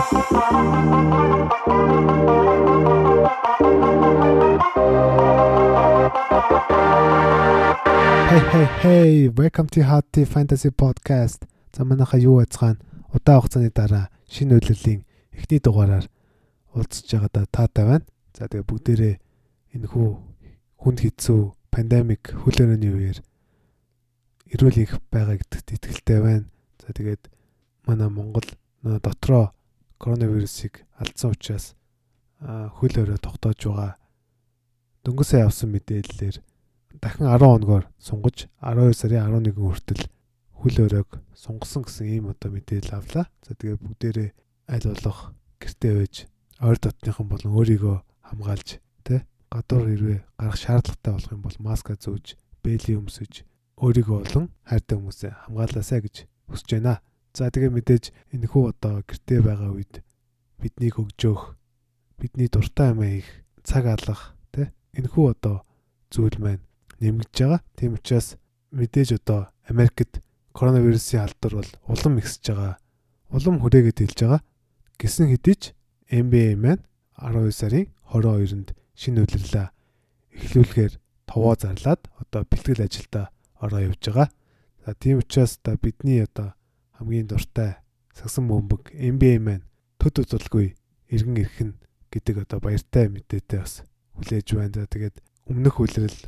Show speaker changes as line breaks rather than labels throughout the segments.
Hey hey hey, welcome to Tea Fantasy Podcast. За манайха юу яцгаана? Удаан хугацааны дараа шинэ үйлрлийн эхний дугаараар уулзж байгаадаа таатай байна. За тэгээ бүгдээрээ энэ хүү хүнд хэцүү пандемик хөлөөрөний үеэр эрүүл их байгаа гэдэгт итгэлтэй байна. За тэгээд манай Монгол дотроо коронавирусыг алдсан учраас хөл өрөө тогтоож байгаа. Дөнгөсөө явсан мэдээллээр дахин 10 хоногор сунгаж 12 сарын 11 хүртэл хөл өрөөг сунгасан гэсэн ийм одоо мэдээлэл авлаа. За тэгээ бүгдээрээ аль болох гэртээ байж ойр дотныхан болон өөрийгөө хамгаалж тэ гадуур хэрвээ гарах шаардлагатай болох юм бол маска зүүж, бэлий өмсөж өөрийгөө болон хайртай хүмүүсээ хамгаалаасай гэж хүсэж байна. За тэгээ мэдээж энэ хүү одоо гэртээ байгаа үед биднийг өгжөөх, бидний дуртай амиа их цаг алгах тэ энэ хүү одоо зүйл маань нэмэгдэж байгаа. Тийм учраас мэдээж одоо Америкт коронавирусын алдар бол улам ихсэж байгаа. Улам хүрээгээд хэлж байгаа. Гэсэн хэдий ч NBA маань 12 сарын 22-нд шинэ үйлрэлээ эхлүүлэхээр товоо зарлаад одоо бэлтгэл ажилдаа ороо явж байгаа. За тийм учраас одоо бидний одоо хамгийн дуртай сагсан бөмбөг NBA маань төд үзүүлгүй иргэн ирэх нь гэдэг одоо баяртай мэдээтэй бас хүлээж байна. Тэгээд өмнөх үйлрэл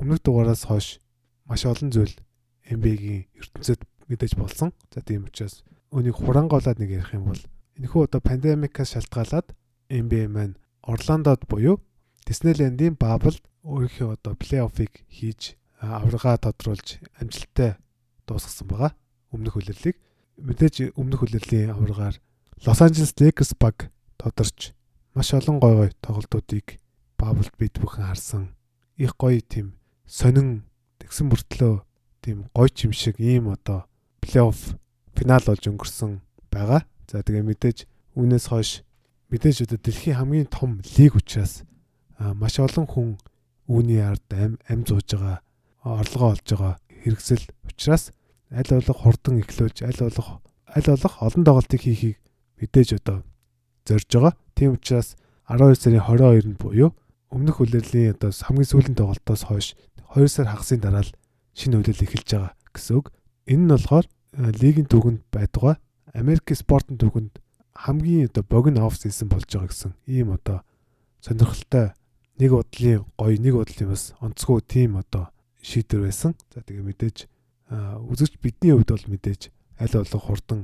өмнөх дугаараас хойш маш олон зүйл NBA-гийн ертөнцид мэдээж болсон. За тийм учраас өнийг хурангаулаад нэг ярих юм бол энэхүү одоо пандемикаас шалтгаалаад NBA маань Орландод буюу Диснейлендийн Бабл өөрийнхөө одоо плей-оффыг хийж аварга тодруулж амжилттай дуусгасан байгаа. Өмнөх хөлөрлийг мэдээж өмнөх хөлөрлийн аваргаар Лос Анжелес Lakers баг тодорч маш олон гой гой тоглолтуудыг Баблд бид бүхэн харсан. Их гоё тийм сонин тэгсэн мөртлөө тийм гоё ч юм шиг ийм одоо плей-офф финал болж өнгөрсөн байгаа. За тэгээ мэдээж үүнээс хойш мэдээж одоо дэлхийн хамгийн том лиг учраас маш олон хүн үүний ард ам ам зууж байгаа орлогоо олж байгаа хэрэгсэл учраас аль болох хурдан эхлүүлж аль болох аль болох олон тоглолтыг хийхийг мэдээж одоо зорж байгаа. Тийм учраас 12 сарын 22-нд буюу өмнөх үлрэлийн одоо хамгийн сүүлийн тоглолтоос хойш 2 сар хагасын дараа л шинэ үйлрэл эхэлж байгаа гэсэн үг. Энэ нь болохоор э, лигийн түүхэнд байдгаа Америк спортын түүхэнд хамгийн одоо богино оф си즌 болж байгаа гэсэн ийм одоо сонирхолтой нэг бодлын гоё нэг бодлын бас онцгой тим одоо шийдвэр байсан. За тэгээ мэдээж үзэгч бидний хувьд бол мэдээж аль болох хурдан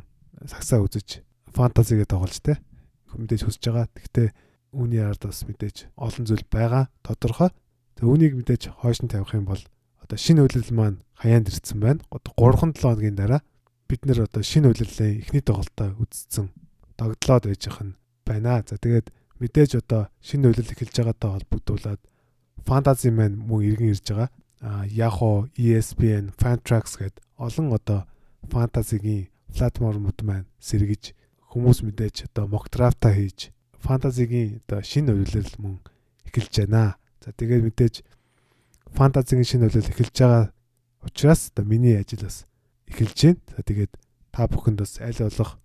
сагсаа үзэж фантазигээ тоглож те мэдээж хүсэж байгаа. Гэхдээ үүний ард бас мэдээж олон зүйл байгаа тодорхой. Тэг үүнийг мэдээж хойш нь тавих юм бол одоо шинэ үйлрэл маань хаяанд ирсэн байна. 3-7 хоногийн дараа бид нэр одоо шинэ үйлрэлээ эхний тоглолтоо үзсэн догдлоод байж нь байна. За тэгээд мэдээж одоо шинэ үйлрэл эхэлж байгаатай холбогдуулаад фэнтези маань мөн иргэн ирж байгаа. Yahoo, ESPN, Fantrax гэд олон одоо фэнтезигийн платформуд маань сэргэж хүмүүс мэдээж одоо mock draft-а хийж фэнтезигийн одоо шинэ үйлрэл мөн эхэлж байна. За тэгээд мэдээж фэнтезигийн шинэ үйлрэл эхэлж байгаа учраас одоо миний ажил бас эхэлж байна. За тэгээд та бүхэнд бас аль болох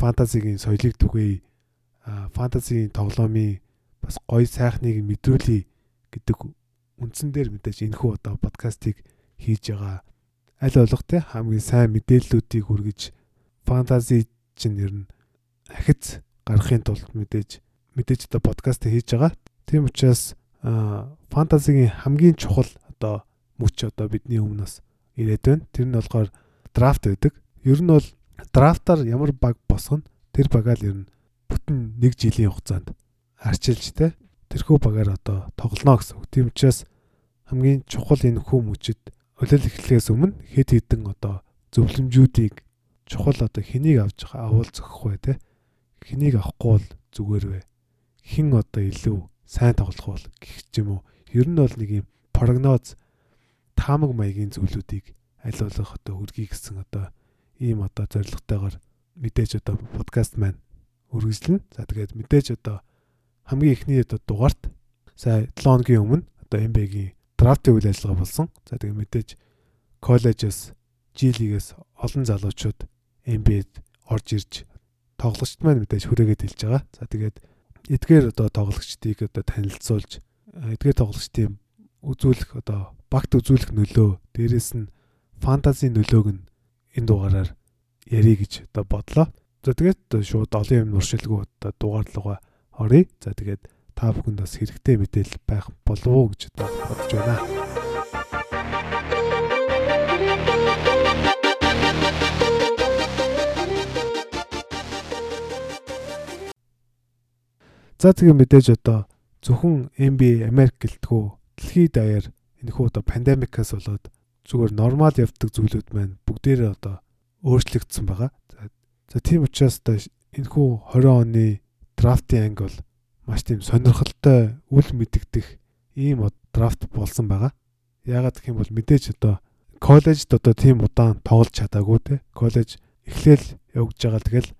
фэнтезигийн соёлыг түгээе. Фэнтезигийн тоглоомын бас гоё сайхныг мэдрүүлэе гэдэг үндсэн дээр мэдээж энэхүү одоо подкастыг хийж байгаа. Аль болох те хамгийн сайн мэдээллүүдийг хүргэж фэнтези чинь ер нь ахиц гаргахын тулд мэдээж мэдээж одоо подкаст хийж байгаа. Тийм учраас фэнтезигийн хамгийн чухал одоо мөч одоо бидний өмнөөс ирээд байна. Тэр нь болохоор драфт байдаг. Ер нь бол драфтаар ямар баг босгоно тэр багаа л ер нь бүтэн нэг жилийн хугацаанд арчилж те тэрхүү багаар одоо тоглоно гэсэн үг. Тийм учраас хамгийн чухал энэ мөчөд олол эхлэхээс өмнө хэд хэдэн одоо зөвлөмжүүдийг чухал одоо хэнийг авч авал зөхөх вэ те? Хэнийг авахгүй бол зүгээр вэ? Хэн одоо илүү сайн тоглох бол гэх юм уу? Ер нь бол нэг юм прогноз таамаг маягийн зүйлүүдийг аль болох одоо хүргэе гэсэн одоо ийм одоо зорилготойгоор мэдээж одоо подкаст маань үргэлжлэнэ. За тэгээд мэдээж одоо хамгийн эхний одоо дугаарт сая 7 хоногийн өмнө одоо MB-гийн драфтын үйл ажиллагаа болсон. За тэгээд мэдээж коллежээс G-лигээс олон залуучууд MB-д орж ирж тоглогчд маань мэдээж хүрээгээд хэлж байгаа. За тэгээд эдгээр одоо тоглогчдыг одоо танилцуулж эдгээр тоглогчдын үзүүлэх одоо багт үзүүлэх нөлөө дээрэс нь фэнтези нөлөөг нь энэ дугаараар ярих гэж одоо бодлоо. За тэгээд шууд олон юм уршилгүй одоо дугаар руугаа оръё. За тэгээд та бүхэнд бас хэрэгтэй мэдээлэл байх болов уу гэж бодож байна. За тэгээ мэдээж одоо зөвхөн NBA Америк гэлтгүү дэлхийд даяар энэхүү одоо пандемикаас болоод зүгээр нормал явдаг зүйлүүд маань бүгдээрээ одоо өөрчлөгдсөн байгаа. За тийм учраас одоо энэхүү 20 оны драфтын анги бол маш тийм сонирхолтой үл мэдэгдэх ийм драфт болсон байгаа. Яагаад гэх юм бол мэдээж одоо коллежд одоо тийм удаан тоглож чадаагүй те. Коллеж эхлээл явж байгаа тэгэл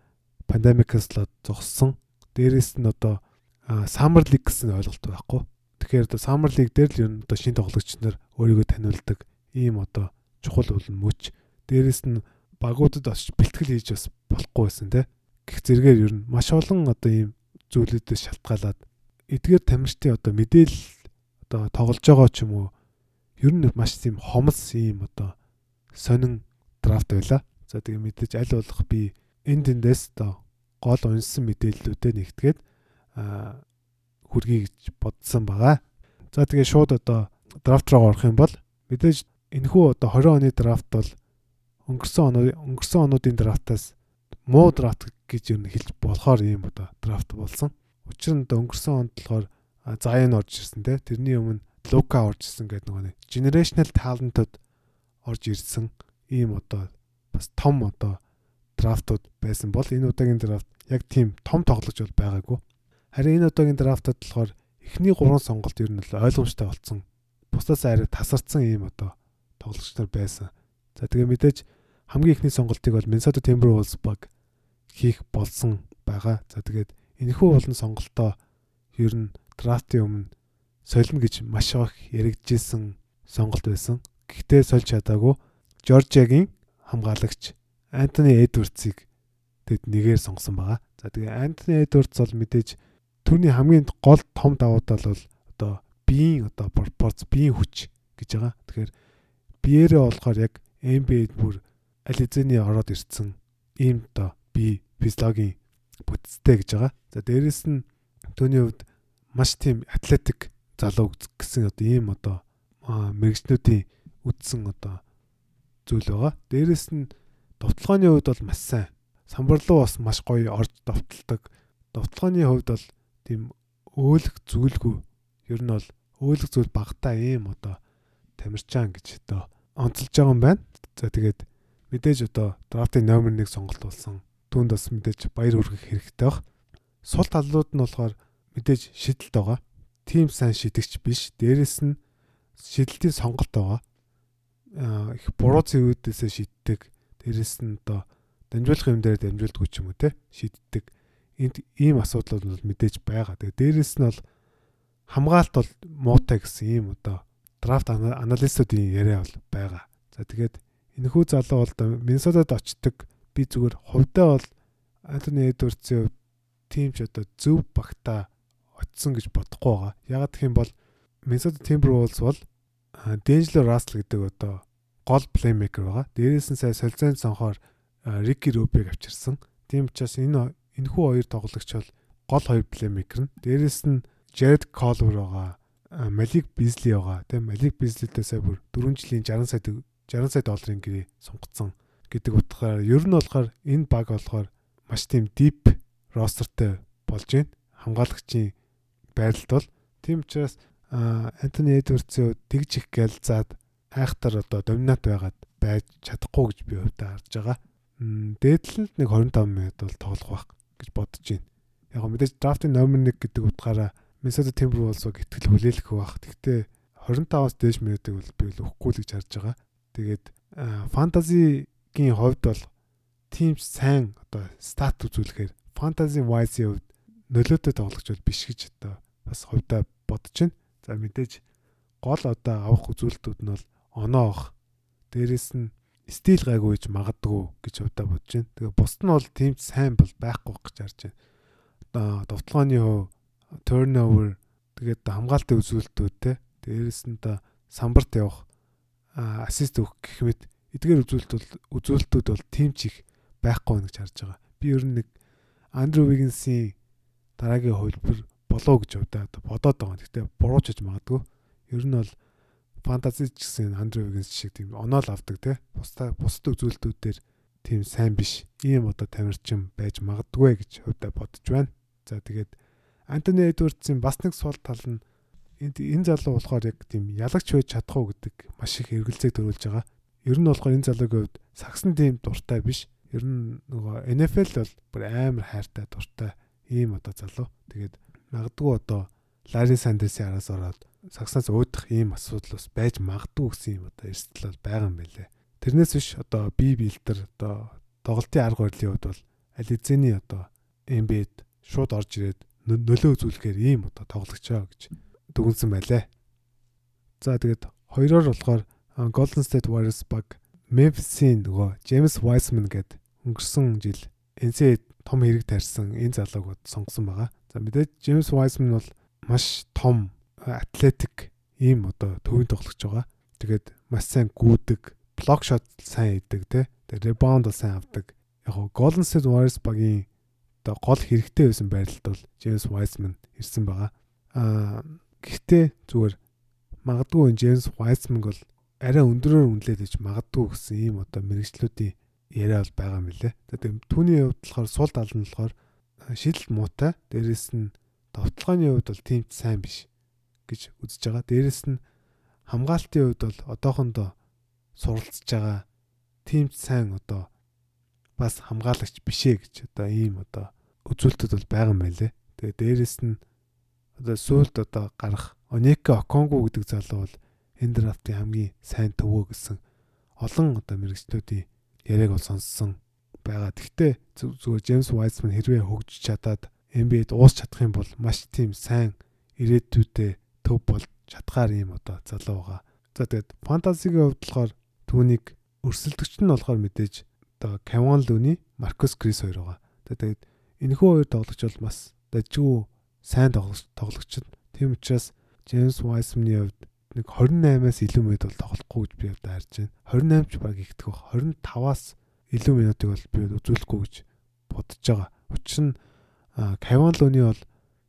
пандемикаас л зогссон. Дээрээс нь одоо Summer League гэсэн ойлголт байхгүй. Тэгэхээр одоо Summer League дээр л ер нь одоо шинэ тоглогч нар өөрийгөө таниулдаг ийм одоо чухал үлэн мөч. Дээрээс нь багуудад очиж бэлтгэл хийж бас болохгүй байсан те. Гэх зэрэгээр ер нь маш олон одоо ийм зүйлүүдээс шалтгаалаад эдгээр тамирчдын одоо мэдээлэл одоо тоглож байгаа ч юм уу ер нь маш тийм хомс ийм одоо сонин драфт байла. За тэгээ мэдээж аль болох би энд эндээс одоо гол унсан мэдээллүүдээ нэгтгээд хүргэе гэж бодсон байгаа. За тэгээ шууд одоо драфт руу орох юм бол мэдээж энэхүү одоо 20 оны драфт бол өнгөрсөн оны өнгөрсөн онуудын драфтаас муу драфт гэж юу хэлж болохоор ийм одоо драфт болсон. Учир нь өнгөрсөн онд болохоор Заян орж ирсэн те. Тэрний өмнө Лука орж ирсэн гэдэг нөгөө нэг generational talent-ууд орж ирсэн ийм одоо бас том одоо драфтууд байсан бол энэ удаагийн драфт яг тийм том тоглож бол байгаагүй. Харин энэ удаагийн драфтад болохоор эхний 3 сонголт ер нь ойлгомжтой болсон. Бусдаас арай тасарсан ийм одоо тоглогч нар байсан. За тэгээ мэдээж хамгийн эхний сонголтыг бол Minnesota Timberwolves баг хийх болсон байгаа. За тэгээд энэхүү болон сонголтоо ер нь драфтын өмнө солино гэж маш их яригдчихсэн сонголт байсан. Гэхдээ сольж чадаагүй. Жоржиагийн хамгаалагч Антони Эдвардсыг тэд нэгээр сонгосон байгаа. За тэгээ Антони Эдвардс бол мэдээж Төрний хамгийн гол том давуу тал бол одоо биеийн одоо пропорц, биеийн хүч гэж байгаа. Тэгэхээр биеэрээ болохоор яг NBA-д бүр аль хэзээний ороод ирсэн ийм одоо би физиологийн бүтцтэй гэж байгаа. За дээрэс нь түүний хувьд маш тийм атлетик залуу гэсэн одоо ийм одоо мэрэгчнүүдийн үдсэн одоо зүйл байгаа. Дээрэс нь довтлооны хувьд бол маш сайн. Самбар руу бас маш гоё орж довтолдог. Довтлооны хувьд бол тийм өөлөх зүйлгүй ер нь бол өөлөх зүйл багтаа ийм одоо тамирчаан гэж одоо онцолж байгаа юм байна. За тэгээд мэдээж одоо драфтын номер 1 сонголт болсон. Түүнд бас мэдээж баяр хүргэх хэрэгтэй баг. Сул талууд нь болохоор мэдээж шидэлт байгаа. Тим сайн шидэгч биш. Дээрэс нь шидэлтийн сонголт байгаа. Аа их буруу зэвүүдээсээ шиддэг. Дээрэс нь одоо дамжуулах юм дээр дамжуулдаг ч юм уу те шиддэг энд ийм асуудлууд бол мэдээж байгаа. Тэгээ дээрэс нь бол хамгаалт бол муутай гэсэн ийм одоо драфт аналистуудын яриа бол байгаа. За тэгээд энэхүү залуу бол Миннесотад очдог би зүгээр хувьдаа бол Антони Эдвардсын хувьд тийм ч одоо зөв багтаа очсон гэж бодохгүй байгаа. Ягаад гэх юм бол Minnesota Timberwolves бол D'Angelo Russell гэдэг одоо гол плеймейкер байгаа. Дээрээс нь сая солилцоонд сонхоор Ricky Rubio авчирсан. Тийм учраас энэ энэхүү хоёр тоглогч бол гол хоёр плеймейкер нь. Дээрээс нь Jared Collier байгаа. Malik Beasley байгаа. Тэг Malik Beasley-тэй сая бүр 4 жилийн 60 сая 60 сая долларын гэрээ сонгоцсон гэдэг утгаараа ер нь болохоор энэ баг болохоор маш тийм deep rosterтэй болж байна. Хамгаалагчийн байдалд бол тийм учраас Антони Эдвардсын тэгж их гэлзаад хайхтар одоо доминант байгаад байж чадахгүй гэж би хувьдаа харж байгаа. Дээдлэлд нэг 25 минут бол тоглох байх гэж бодож байна. Яг мэдээж драфтын номер 1 гэдэг утгаараа Minnesota Timberwolves-ыг итгэл хүлээлгэх байх. Гэхдээ 25-аас дээш минутыг бол би өгөхгүй л гэж харж байгаа. Тэгээд фэнтезигийн хувьд бол team сайн одоо стат үзүүлэхээр fantasy wise-ийн хувьд нөлөөтэй тоглогч бол биш гэж одоо бас хувьдаа бодож байна. За мэдээж гол одоо авах үзүүлэлтүүд нь бол оноо авах. Дээрээс нь стил гайгүй гэж магадгүй гэж удаа бодож байна. Тэгээ бусд нь бол тийм сайн бол байхгүй гэж харж байна. Одоо довтлооны хувь turnover тэгээд хамгаалтын үзүүлэлтүүд те дээрэс нь та самбарт явах ассист өгөх гэх мэт эдгээр үзүүлэлт бол үзүүлэлтүүд бол тийм ч их байхгүй гэж харж байгаа. Би ер нь нэг Андрю Вигинсийн дараагийн хувилбар болоо гэж удаа бодоод байгаа. Гэхдээ буруучж магадгүй. Ер нь бол фэнтези ч гэсэн Андрю Вигинс шиг тийм оноол авдаг те. Бусдаа бусд үзүүлэлтүүдээр тийм сайн биш. Ийм одоо тамирчин байж магадгүй гэж хувьдаа бодож байна. За тэгээд Антони Эдвардсын бас нэг сул тал нь энэ залуу болохоор яг тийм ялагч байж чадах уу гэдэг маш их эргэлзээг төрүүлж байгаа. Ер нь болохоор энэ залуугийн хувьд сагсан тийм дуртай биш. Ер нь нөгөө NFL бол бүр амар хайртай дуртай ийм одоо залуу. Тэгээд магадгүй одоо Лари Сандерсийн араас ороод сагсаас уудах ийм асуудал бас байж магадгүй гэсэн юм одоо эрсдэл бол байгаа юм байлээ. Тэрнээс биш одоо би бэлтэр одоо тоглолтын арга барилын хувьд бол аль эзэний одоо NBA-д шууд орж ирээд нөлөө үзүүлэхээр ийм одоо тоглогчоо гэж дүгнсэн байлээ. За тэгээд хоёроор болохоор Golden State Warriors баг Memphis-ийн нөгөө James Wiseman гэдэг өнгөрсөн жил NCAA том хэрэг тарьсан энэ залууг сонгосон байгаа. За мэдээж James Wiseman бол маш том атлетик ийм одоо төвийн тоглогч байгаа. Тэгээд маш сайн гүйдэг, блок шот сайн хийдэг те. Тэгээд ребаунд сайн авдаг. Яг гоо Golden State Warriors багийн одоо гол хэрэгтэй байсан байралд бол James Wiseman ирсэн байгаа. Аа гэхдээ зүгээр магадгүй James Wiseman бол арай өндөрөөр үнэлээд иж магадгүй гэсэн ийм одоо мэрэгчлүүдийн яриа бол байгаа юм лээ. Тэгээд түүний хувьд болохоор сул тал нь болохоор шийдэл муутай. Дээрэс нь довтлооны хувьд бол тийм сайн биш гэж үзэж байгаа. Дээрэс нь хамгаалтын хувьд бол одоохондоо суралцж байгаа тийм сайн одоо бас хамгаалагч бишээ гэж одоо ийм одоо үзүүлэлтүүд бол байгаа юм байлээ. Тэгээ дээрэс нь одоо сүулт одоо гарах Онека Оконгу гэдэг залуу бол энэ драфтын хамгийн сайн төвөө гэсэн олон одоо мэрэгчлүүдийн яриаг бол сонссон байгаа. Гэхдээ зүгээр Джеймс Вайсман хэрвээ хөгжиж чадаад NBA-д уус чадах юм бол маш тийм сайн ирээдүйдээ төв болж чадхаар юм одоо залуу байгаа. За тэгээд фэнтезигийн хувьд болохоор түүнийг өрсөлдөгч нь болохоор мэдээж одоо Кевин Лүни, Маркус Крис хоёр байгаа. Тэгээд энэхүү хоёр тоглогч бол бас дажгүй сайн тоглогч тоглогч. Тийм учраас Джеймс Вайсмны хувьд нэг 28-аас илүү минут бол тоглохгүй гэж би одоо харж байна. 28 ч баг ихтгэх бах. 25-аас илүү минутыг бол би үзүүлэхгүй гэж бодож байгаа. Учир нь Кевин Лүни бол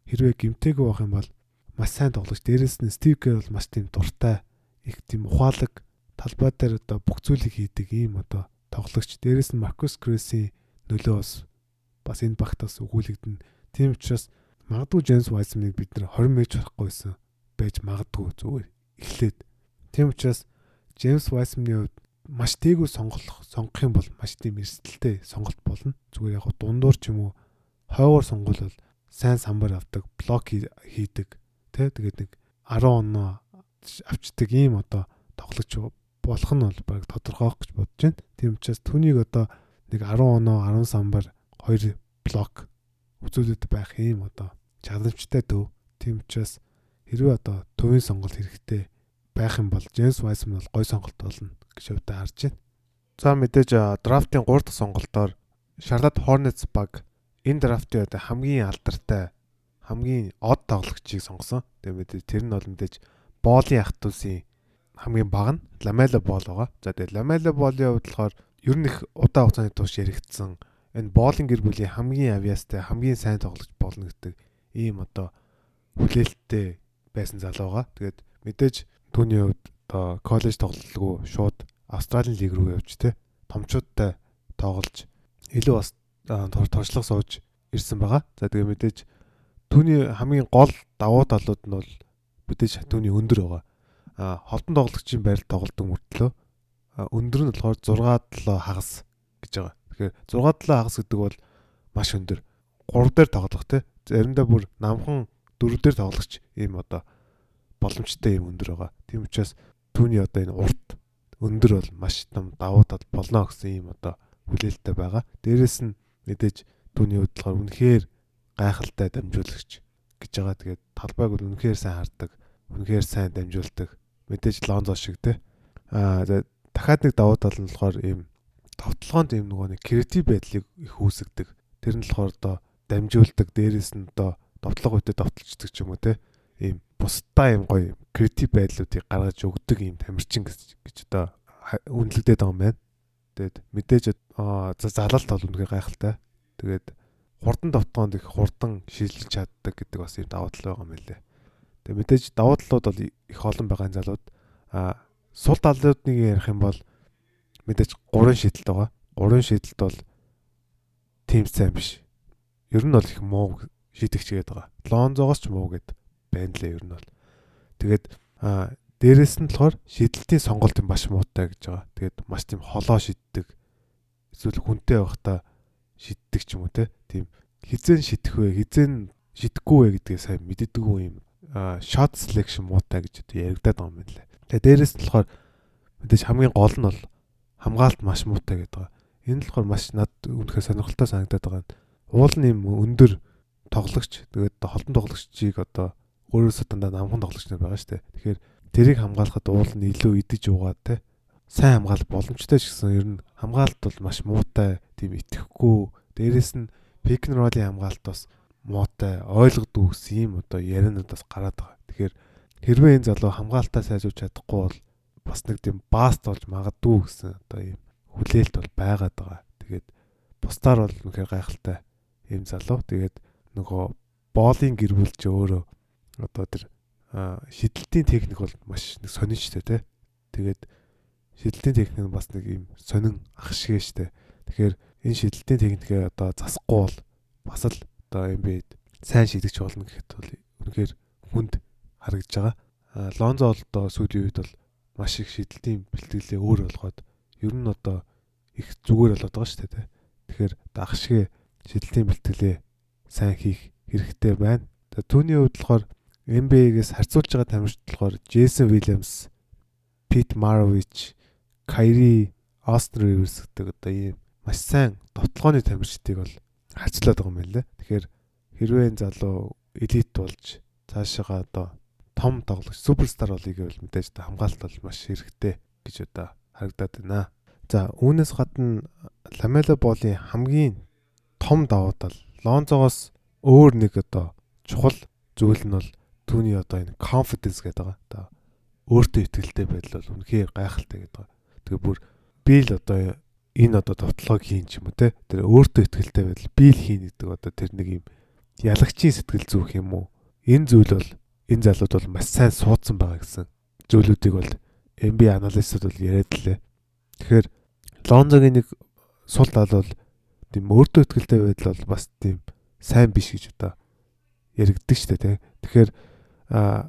хэрвээ гимтэйг байх юм бол маш сайн тоглож дээрэс нь Стив Кэр бол маш тийм дуртай их тийм ухаалаг талбай дээр одоо бүх зүйлийг хийдэг ийм одоо тоглогч дээрэс нь Маркус Кресийн нөлөө бас бас энэ багтаас өгүүлэгдэн тийм учраас магадгүй Джеймс Вайсмыг бид нэр 20 мэж харахгүйсэн байж магадгүй зүгээр эхлээд тийм учраас Джеймс Вайсмны хувьд маш тээгүү сонголох сонгох юм бол маш тийм эрсдэлтэй сонголт болно зүгээр яг дундуур ч юм уу хойгоор сонгол бол сайн самбар авдаг блок хийдэг Тэ тэгээд нэг 10 оноо авчдаг ийм одоо тоглож болох нь бол баг тодорхойлох гэж бодож байна. Тийм учраас түүнийг одоо нэг 10 оноо 10 самбар 2 блок үзүүлээд байх ийм одоо чадамжтай төв. Тийм учраас хэрвээ одоо төвийн сонголт хэрэгтэй байх юм бол Джеймс Вайсман бол гой сонголт болно гэж өвдө харж байна. За мэдээж драфтын 3 дахь сонголтоор Charlotte Hornets баг энэ драфтын одоо хамгийн алдартай хамгийн од тоглогчийг сонгосон. Тэгээд тэр нь бол мэдээж боолын ах トゥ усын хамгийн бага нь Lamela Ball байгаа. За тэгээд Lamela Ball-ийн хувьд болохоор ер нь их удаа хугацааны турш яригдсан энэ боолын гэр бүлийн хамгийн авьяастай хамгийн сайн тоглогч болно гэдэг ийм одоо хүлээлттэй байсан залуу байгаа. Тэгээд мэдээж түүний хувьд одоо коллеж тоглолгүй шууд Австралийн лиг рүү явж тэ томчуудтай тоглож илүү бас туршлага сууж ирсэн байгаа. За тэгээ мэдээж Түүний хамгийн гол давуу талууд нь бол мэдээж түүний өндөр байгаа. А холтон тоглогчийн байрал тоглолтын мөртлөө өндөр нь болохоор 6 7 хагас гэж байгаа. Тэгэхээр 6 7 хагас гэдэг бол маш өндөр. 3 дээр тоглох те. Заримдаа бүр намхан 4 дээр тоглогч ийм одоо боломжтой юм өндөр байгаа. Тийм учраас түүний одоо энэ урт өндөр бол маш том давуу тал болно гэсэн ийм одоо хүлээлттэй байгаа. Дээрэс нь мэдээж түүний болохоор үнэхээр гайхалтай дамжуулагч гэж байгаа. Тэгээд талбайг бол үнэхээр сайн хардаг. Үнэхээр сайн дамжуулдаг. Мэдээж Лонзо шиг те. Аа дахиад нэг давуу тал нь болохоор ийм товтлогоонд ийм нөгөө нэг креатив байдлыг их үүсгдэг. Тэр нь болохоор одоо дамжуулдаг, дээрээс нь одоо товтлого үедээ товтлждаг ч юм уу те. Ийм бусдаа ийм гоё креатив байдлуудыг гаргаж өгдөг ийм тамирчин гэж одоо үнэлэгдээд байгаа юм байна. Тэгээд мэдээж за залалт бол үнэхээр гайхалтай. Тэгээд хурдан товтгоонд их хурдан шилжиж чаддаг гэдэг бас ийм давуу тал байгаа юм лээ. Тэгээд мэдээж давуу талууд бол их олон байгаа залууд а сул талуудыг ярих юм бол мэдээж гурван шийдэлт байгаа. Гурван шийдэлт бол тийм сайн биш. Ер нь бол их муу шийдэгч гээд байгаа. Лонзоогоос ч муу гэд байна лээ ер нь бол. Тэгээд а дээрэс нь болохоор шийдэлтийн сонголт юм маш муутай гэж байгаа. Тэгээд маш тийм холоо шийддэг. Эсвэл хүнтэй байхдаа шийддэг ч юм уу те. Тийм хизэн шидэх вэ, хизэн шидэхгүй вэ гэдгээ сайн мэддэггүй юм. а shot selection муутай гэж одоо яригадаад байгаа юм байна лээ. Тэгээд дээрэс нь болохоор мэдээж хамгийн гол нь бол хамгаалт маш муутай гэдэг. Энэ болохоор маш над үнэхээр сонирхолтой санагдаад байгаа. Уул нь юм өндөр тоглогч тэгээд холтон тоглогчийг одоо өөрөөсөө дандаа намхан тоглогч нар байгаа шүү дээ. Тэгэхээр тэрийг хамгаалахад уул нь илүү идэж уугаад те сайн хамгаалах боломжтой ч гэсэн ер нь хамгаалалт бол маш муутай тийм итгэхгүй дээрэс нь пик н ролын хамгаалалт бас муутай ойлгодгүй гэсэн юм одоо ярианууд бас гараад байгаа. Тэгэхээр хэрвээ энэ залуу хамгаалтаа сайжруулж чадахгүй бол бас нэг тийм бааст болж магадгүй гэсэн одоо ийм хүлээлт бол байгаад байгаа. Тэгээд бусдаар бол үнэхээр гайхалтай ийм залуу. Тэгээд нөгөө боолын гэрүүлч өөрөө одоо тэр шидэлтийн техник бол маш нэг сонин штэ тий. Тэгээд шидэлтийн техник нь бас нэг ийм сонин ах шиг штэ. Тэгэхээр энэ шидэлтийн техникээ одоо засахгүй бол бас л одоо юм бэ сайн шидэгч болно гэхэд бол үнэхээр хүнд харагдж байгаа. Лонзо бол одоо сүүлийн үед бол маш их шидэлтийн бэлтгэлээ өөр болгоод ер нь одоо их зүгээр болоод байгаа шүү дээ. Тэгэхээр шиг шидэлтийн бэлтгэлээ сайн хийх хэрэгтэй байна. Түүний хувьд болохоор NBA-гээс харьцуулж байгаа тамирчид болохоор Джейсон Вильямс, Пит Марович, Кайри, Остен Риверс гэдэг одоо ийм маш сайн дотлооны тамирчдыг бол харьцуулаад байгаа юм байна лээ. Тэгэхээр хэрвээ энэ залуу элит болж цаашаа одоо том тоглогч суперстар болъё гэвэл мэдээж хамгаалалт бол маш хэрэгтэй гэж одоо харагдаад байна. За үүнээс гадна Ламела болын хамгийн том давуу тал Лонзогоос өөр нэг одоо чухал зүйл нь бол түүний одоо энэ confidence гэдэг байгаа. Одоо өөртөө ихтэй байдал бол үнэхээр гайхалтай гэдэг. Тэгээ бүр би л одоо энэ одоо товтлогоо хийн ч юм уу те. Тэр өөртөө ихтэй байдал би л хийн гэдэг одоо тэр нэг юм ялагчийн сэтгэл зүйх юм уу? Энэ зүйл бол энэ залууд бол маш сайн суудсан байгаа гэсэн зүйлүүдийг бол MB аналистууд бол яриад лээ. Тэгэхээр Лонзогийн нэг сул тал бол тийм өөртөө ихтэй байдал бол бас тийм сайн биш гэж одоо яригддаг шүү дээ. Тэгэхээр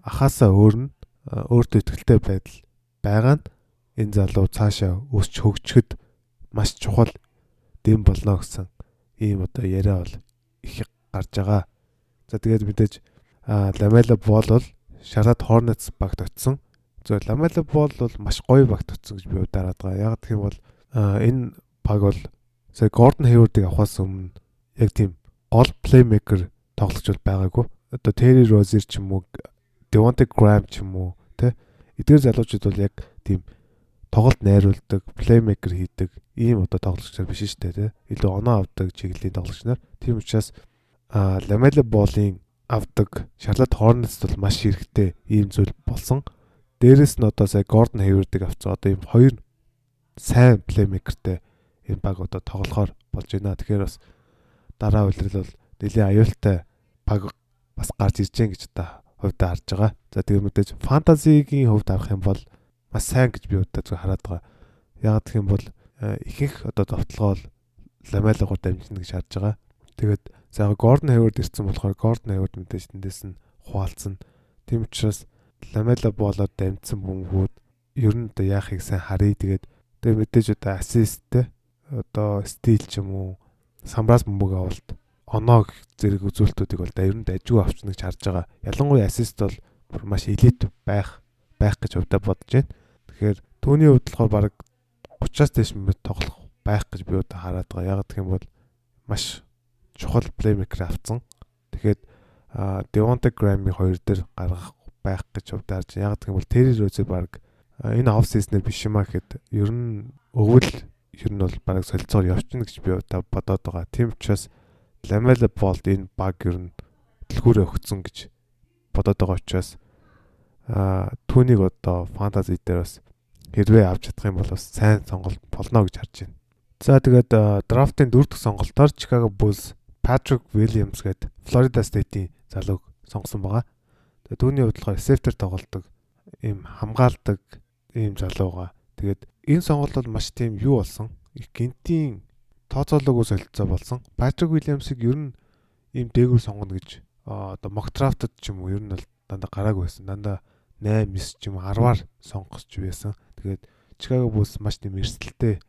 ахаасаа өөр нь өөртөө ихтэй байдал байгаа нь энэ залуу цаашаа өсч хөгжөхөд маш чухал дэм болно гэсэн ийм одоо яриа бол их гарч байгаа. За тэгээд мэдээж Lamela Ball бол Charlotte Hornets багт очсон. За Lamela Ball бол маш гоё багт очсон гэж би удараад байгаа. Яг гэх юм бол энэ баг бол сая Gordon Hayward-ыг авахаас өмнө яг тийм гол плеймейкер тоглогч бол байгаагүй. Одоо Terry Rozier ч юм уу, Devonte Graham ч юм уу, тэ эдгээр залуучууд бол яг тийм тоглолт найруулдаг, плеймейкер хийдэг ийм одоо тоглогчдор биш шүү дээ, тэ. Илүү оноо авдаг чиглэлийн тоглогч нар. Тийм учраас Lamela Ball-ийн авдаг Charlotte Hornets бол маш хэрэгтэй ийм зүйл болсон. Дээрэс нь одоо сая Gordon Hayward-ыг авцгаа одоо ийм хоёр сайн плеймейкертэй энэ баг одоо тоглохоор болж байна. Тэгэхээр бас дараа үйлрэл бол нэлийн аюултай баг бас гарч ирж гэн гэж одоо хувьдаа харж байгаа. За тэгээ мэдээж фэнтезигийн хувьд харах юм бол маш сайн гэж би удаа зөв хараад байгаа. Яг гэх юм бол э, ихэнх одоо товтлогоо ламайлагаар дамжина гэж харж байгаа. Тэгээд За Гордон Хейвард ирсэн болохоор Гордон Хейвард мэдээж тэндээс нь хуваалцсан. Тийм учраас Ламела болоод дамжсан бүнгүүд ер нь одоо яахыг сайн харъя. Тэгээд тэгээ мэдээж одоо ассисттэй одоо стил ч юм уу самбраас бөмбөг авалт оноо зэрэг үзүүлэлтүүдийг бол нь дажгүй авчна гэж харж байгаа. Ялангуяа ассист бол маш элит байх байх гэж хувьдаа бодож байна. Тэгэхээр түүний хувьд болохоор баг 30-аас дээш минут тоглох байх гэж би удаа хараад байгаа. Яг гэх юм бол маш чухал плеймейкер авцсан. Тэгэхээр Devonte Graham-ийн хоёр дээр гаргах байх гэж хувьдаарч яг гэх юм бол Terry Rozier баг энэ оф сизнэр биш юм а гэхэд ер нь өвөл ер нь бол бараг солилцоор явчихна гэж би одоо бодоод байгаа. Тийм учраас Lamela Ball энэ баг ер нь дэлгүүрээ өгцөн гэж бодоод байгаа учраас а түүнийг одоо фэнтези дээр бас хэрвээ авч чадах юм бол бас сайн сонголт болно гэж харж байна. За тэгээд драфтын дөрөв дэх сонголтоор Chicago Bulls Patrick Williams гээд Florida State-ийн залууг сонгосон байгаа. Тэгээд түүний хувьд болохоор receiver тоглолдог ийм хамгаалдаг ийм залууга. Тэгээд энэ сонголт бол маш тийм юу болсон. Их гинтийн тооцоолоогүй солилцоо болсон. Patrick Williams-ыг ер нь ийм дээгүүр сонгоно гэж mock draft-д ч юм уу ер нь бол дандаа гараагүй байсан. Дандаа 8 9 ч юм 10-аар сонгосч байсан. Тэгээд Chicago Bulls маш тийм эрсдэлтэй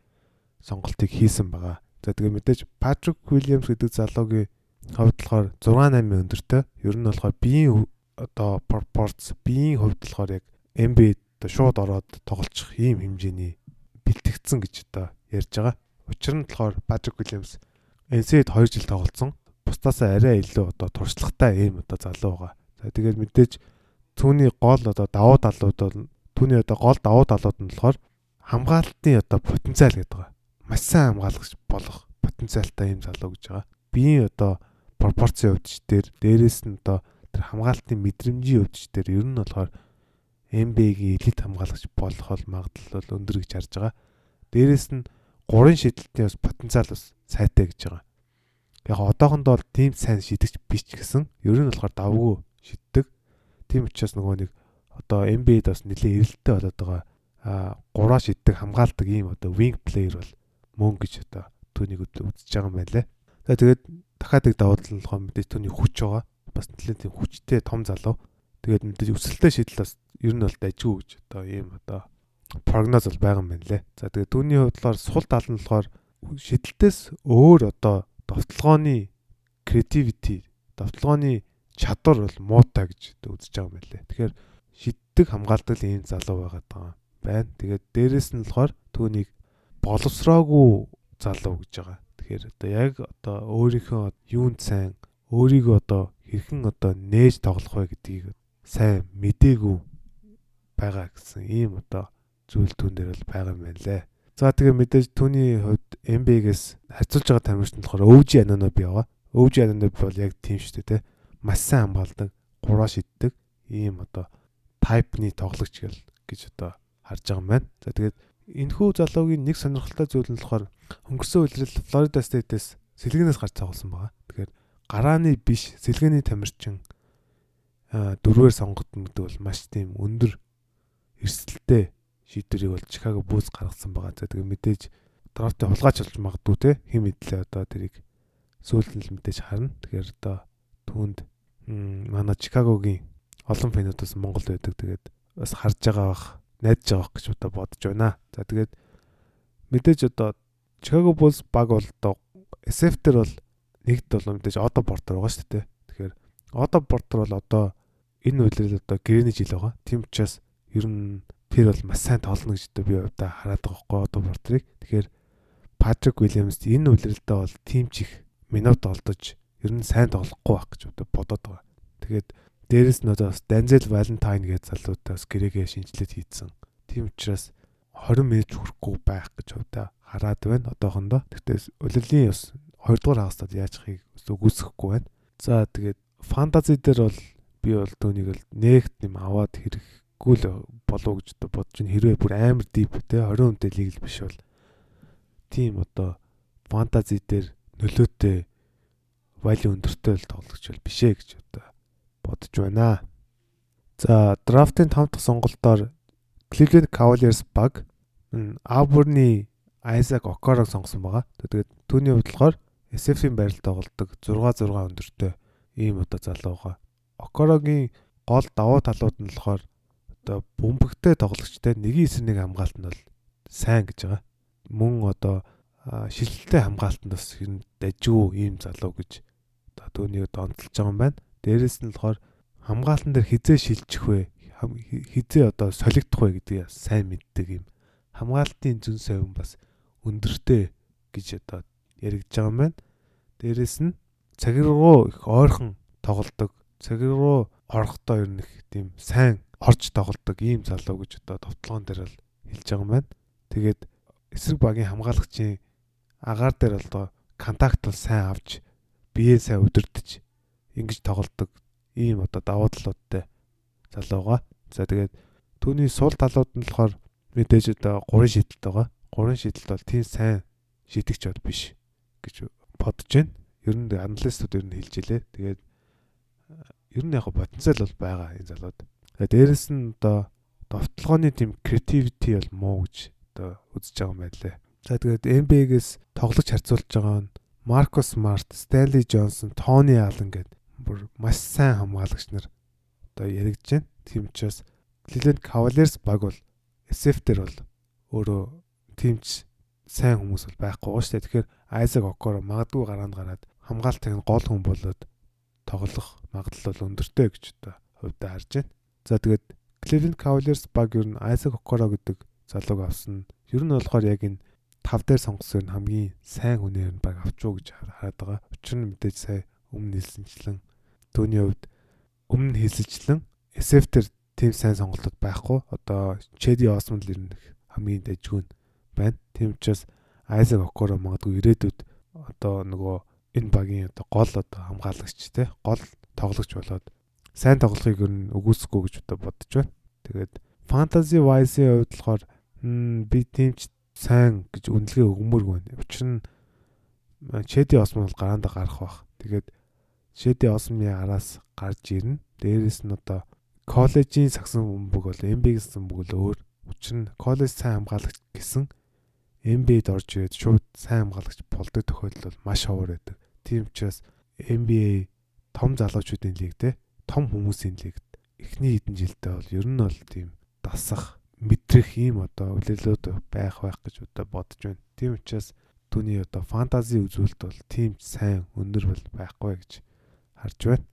сонголтыг хийсэн байгаа. За тэгээ мэдээж Patrick Williams гэдэг залуугийн хувьд болохоор 6-8 өндөртэй. Ер нь болохоор биеийн одоо proports биеийн хувьд болохоор яг NBA одоо шууд ороод тоглолцох ийм хэмжээний бэлтгэгдсэн гэж одоо ярьж байгаа. Учир нь болохоор Patrick Williams NCAA-д 2 жил тоглолцсон. Бусдаасаа арай илүү одоо туршлагатай ийм одоо залуу байгаа. За тэгээд мэдээж түүний гол одоо давуу талууд бол түүний одоо гол давуу талууд нь болохоор хамгаалтын одоо потенциал гэдэг байгаа маш сайн хамгаалагч болох потенциалтай юм залуу гэж байгаа. Биеийн одоо пропорцийн өвдөж дээр дээрэс нь одоо тэр хамгаалтын мэдрэмжийн өвдөж дээр ер нь болохоор NBA-гийн элит хамгаалагч болох бол магадлал бол өндөр гэж харж байгаа. Дээрэс нь гурын шидэлтийн бас потенциал бас сайтай гэж байгаа. Яг одоохондоо бол тийм сайн шидэгч биш гэсэн. Ер нь болохоор давгүй шиддэг. Тийм учраас нөгөө нэг одоо NBA-д бас нэлээд эрэлттэй болоод байгаа а гураа шиддэг хамгаалдаг ийм одоо wing player бол мөн гэж одоо түүнийг үзэж байгаа юм байна лээ. Тэгээд дахиад нэг давуу тал нь болохоор мэдээж түүний хүч байгаа. Бас нэлээд тийм хүчтэй том залуу. Тэгээд мэдээж өсөлттэй шийдэл бас ер нь бол дайггүй гэж одоо ийм одоо прогноз бол байгаа юм байна лээ. За тэгээд түүний хувьд болохоор сул тал нь болохоор шидэлтээс өөр одоо довтлогооны creativity, довтлогооны чадвар бол муутай гэж үзэж байгаа юм байна лээ. Тэгэхээр шиддэг хамгаалдаг ийм залуу байгаа байна. Тэгээд дээрэс нь болохоор түүнийг боловсроогүй залуу гэж байгаа. Тэгэхээр одоо яг одоо өөрийнхөө юунд сайн өөрийгөө одоо хэрхэн одоо нээж тоглох вэ гэдгийг сайн мдээгүй байгаа гэсэн ийм одоо зүйл түн дээр бол байгаа юм байна лээ. За тэгээ мэдээж түүний хувьд MB-гээс харьцуулж байгаа тамирчид нь болохоор өвж ананаа би байгаа. Өвж ананаа бол яг тийм шүү дээ те. Маш сайн хамгаалдаг, гураа шиддэг ийм одоо тайпны тоглогч гэж одоо харж байгаа юм байна. За тэгээд Энэхүү залуугийн нэг сонирхолтой зүйл нь болохоор өнгөрсөн үеэрл Florida State-ээс сэлгэнээс гарч цогцсон байгаа. Тэгэхээр гарааны биш сэлгээний тамирчин дөрвээр сонгогдсон гэдэг бол маш тийм өндөр эрсдэлтэй шийдвэрийг бол Chicago Bulls гаргасан байгаа. За тэгээ мэдээж драфтыг хулгайч болж магадгүй те хэм мэдлээ одоо тэрийг сүүлд нь мэдээж харна. Тэгэхээр одоо түүнд манай Chicago-гийн олон фэнүүд бас Монголд байдаг. Тэгээд бас харж байгаа бах найдаж байгаа гэж одоо бодож байна. За тэгээд мэдээж одоо Chicago Bulls баг бол одоо SF дээр бол нэгд бол мэдээж Otto Porter байгаа шүү дээ. Тэгэхээр Otto Porter бол одоо энэ үйлрэл одоо гэрээний жил байгаа. Тийм учраас ер нь тэр бол маш сайн тоглоно гэж би одоо хараад байгаа байхгүй Otto Porter-ыг. Тэгэхээр Patrick Williams энэ үйлрэлдээ бол тим чих минут олдож ер нь сайн тоглохгүй байх гэж одоо бодоод байгаа. Тэгээд Дээрээс нь одоо бас Denzel Valentine гэж залуутай бас гэрээгээ шинжилээд хийцэн. Тийм учраас 20 минут хүрэхгүй байх гэж хувьдаа хараад байна одоохондоо. Тэгтээ улирлын бас 2 дугаар хагасдад яачхыг үгүйсэхгүй байна. За тэгээд фэнтези дээр бол би бол түүнийг л нэгт юм аваад хэрэггүй л болов гэж бодож байна. Хэрвээ бүр амар дип те 20 хүнтэй лиг л биш бол тийм одоо фэнтези дээр нөлөөтэй value өндөртэй л тоглогч бол бишээ гэж одоо бодож байна. За, драфтын 5 дахь сонголтоор Cleveland Cavaliers баг Auburn-ы Isaac Okoro-г сонгосон байгаа. Тэгээд түүний хувьд болохоор SF-ийн байрал тоглолдог 6 6 өндөртэй ийм одоо залуу байгаа. Okoro-гийн гол давуу талууд нь болохоор одоо бөмбөгтэй тоглогчтой нэгэн эсрэг нэг хамгаалт нь бол сайн гэж байгаа. Мөн одоо шилэлтэй хамгаалтанд бас дажгүй ийм залуу гэж одоо түүнийг онцолж байгаа юм байна. Дээрээс нь болохоор хамгаалтан дээр хизээ шилжих вэ? Хизээ одоо солигдох вэ гэдгийг сайн мэддэг юм. Хамгаалтын зүн совин бас өндөртэй гэж одоо яригдж байгаа юм байна. Дээрээс нь цагир руу их ойрхон тоглодог. Цагир руу орохдоо ер нь их тийм сайн орж тоглодог ийм залуу гэж одоо товтлогоон дээр бол хэлж байгаа юм байна. Тэгээд эсрэг багийн хамгаалагчийн агаар дээр бол контакт бол сайн авч биеэ сайн өдөрдөж ингэж тоглодог ийм одоо давуу талуудтай залууга. За тэгээд түүний сул талууд нь болохоор мэдээж одоо гурван шийдэлт байгаа. Гурван шийдэлт бол тийм сайн шийдэгч бод биш гэж бодож байна. Ер нь аналистууд ер нь хэлж илээ. Тэгээд ер нь яг потенциал бол байгаа энэ залууд. Тэгээд дээрэс нь одоо довтлогооны тийм creativity бол муу гэж одоо үзэж байгаа юм байлээ. За тэгээд NBA-гээс тоглож харьцуулж байгаа нь Маркус Март, Стэнли Джонсон, Тони Аллен гэдэг бүр маш сайн хамгаалагч нар одоо яригдж байна. Тийм учраас Cleveland Cavaliers баг бол SF дээр бол өөрөө тиймч сайн хүмүүс бол байхгүй гоо штэ. Тэгэхээр Isaac Okoro магадгүй гараанд гараад хамгаалтыг нь гол хүн болоод тоглох магадлал бол өндөртэй гэж одоо хувьдаа харж байна. За тэгээд Cleveland Cavaliers баг ер нь Isaac Okoro гэдэг залууг авсан. Ер нь болохоор яг энэ тав дээр сонгосон хамгийн сайн хүнээр нь баг авчуу гэж хараад байгаа. Учир нь мэдээж сая өмнө хэлсэнчлэн Түүний хувьд өмнө хэлсэлчлэн SF төр тийм сайн сонголтууд байхгүй. Одоо Chedi Osmond л ирнэ хамгийн дэжгүүн байна. Тийм учраас Isaac Okoro магадгүй ирээдүйд одоо нөгөө энэ багийн одоо гол одоо хамгаалагч те гол тоглогч болоод сайн тоглохыг ер нь өгөөсгөө гэж одоо бодож байна. Тэгээд Fantasy Wise-ийн хувьд болохоор би тиймч сайн гэж үнэлгээ өгмөргүй байна. Учир нь Chedi Osmond бол гараандаа гарах бах. Тэгээд Шэди Осмны араас гарч ирнэ. Дээрээс нь одоо коллежийн сагсан бөмбөг бол MB гэсэн бөмбөг л өөр. Учир нь коллеж сайн хамгаалагч гэсэн MB-д орж ирээд шууд сайн хамгаалагч болдог тохиолдол бол маш ховор байдаг. Тийм учраас NBA том залуучуудын лиг те том хүмүүсийн лиг эхний хэдэн жилдээ бол ер нь бол тийм дасах мэдрэх ийм одоо үлээлүүд байх байх гэж одоо бодож байна. Тийм учраас түүний одоо фэнтези үзүүлэлт бол тийм сайн өндөр бол байхгүй гэж харж байна.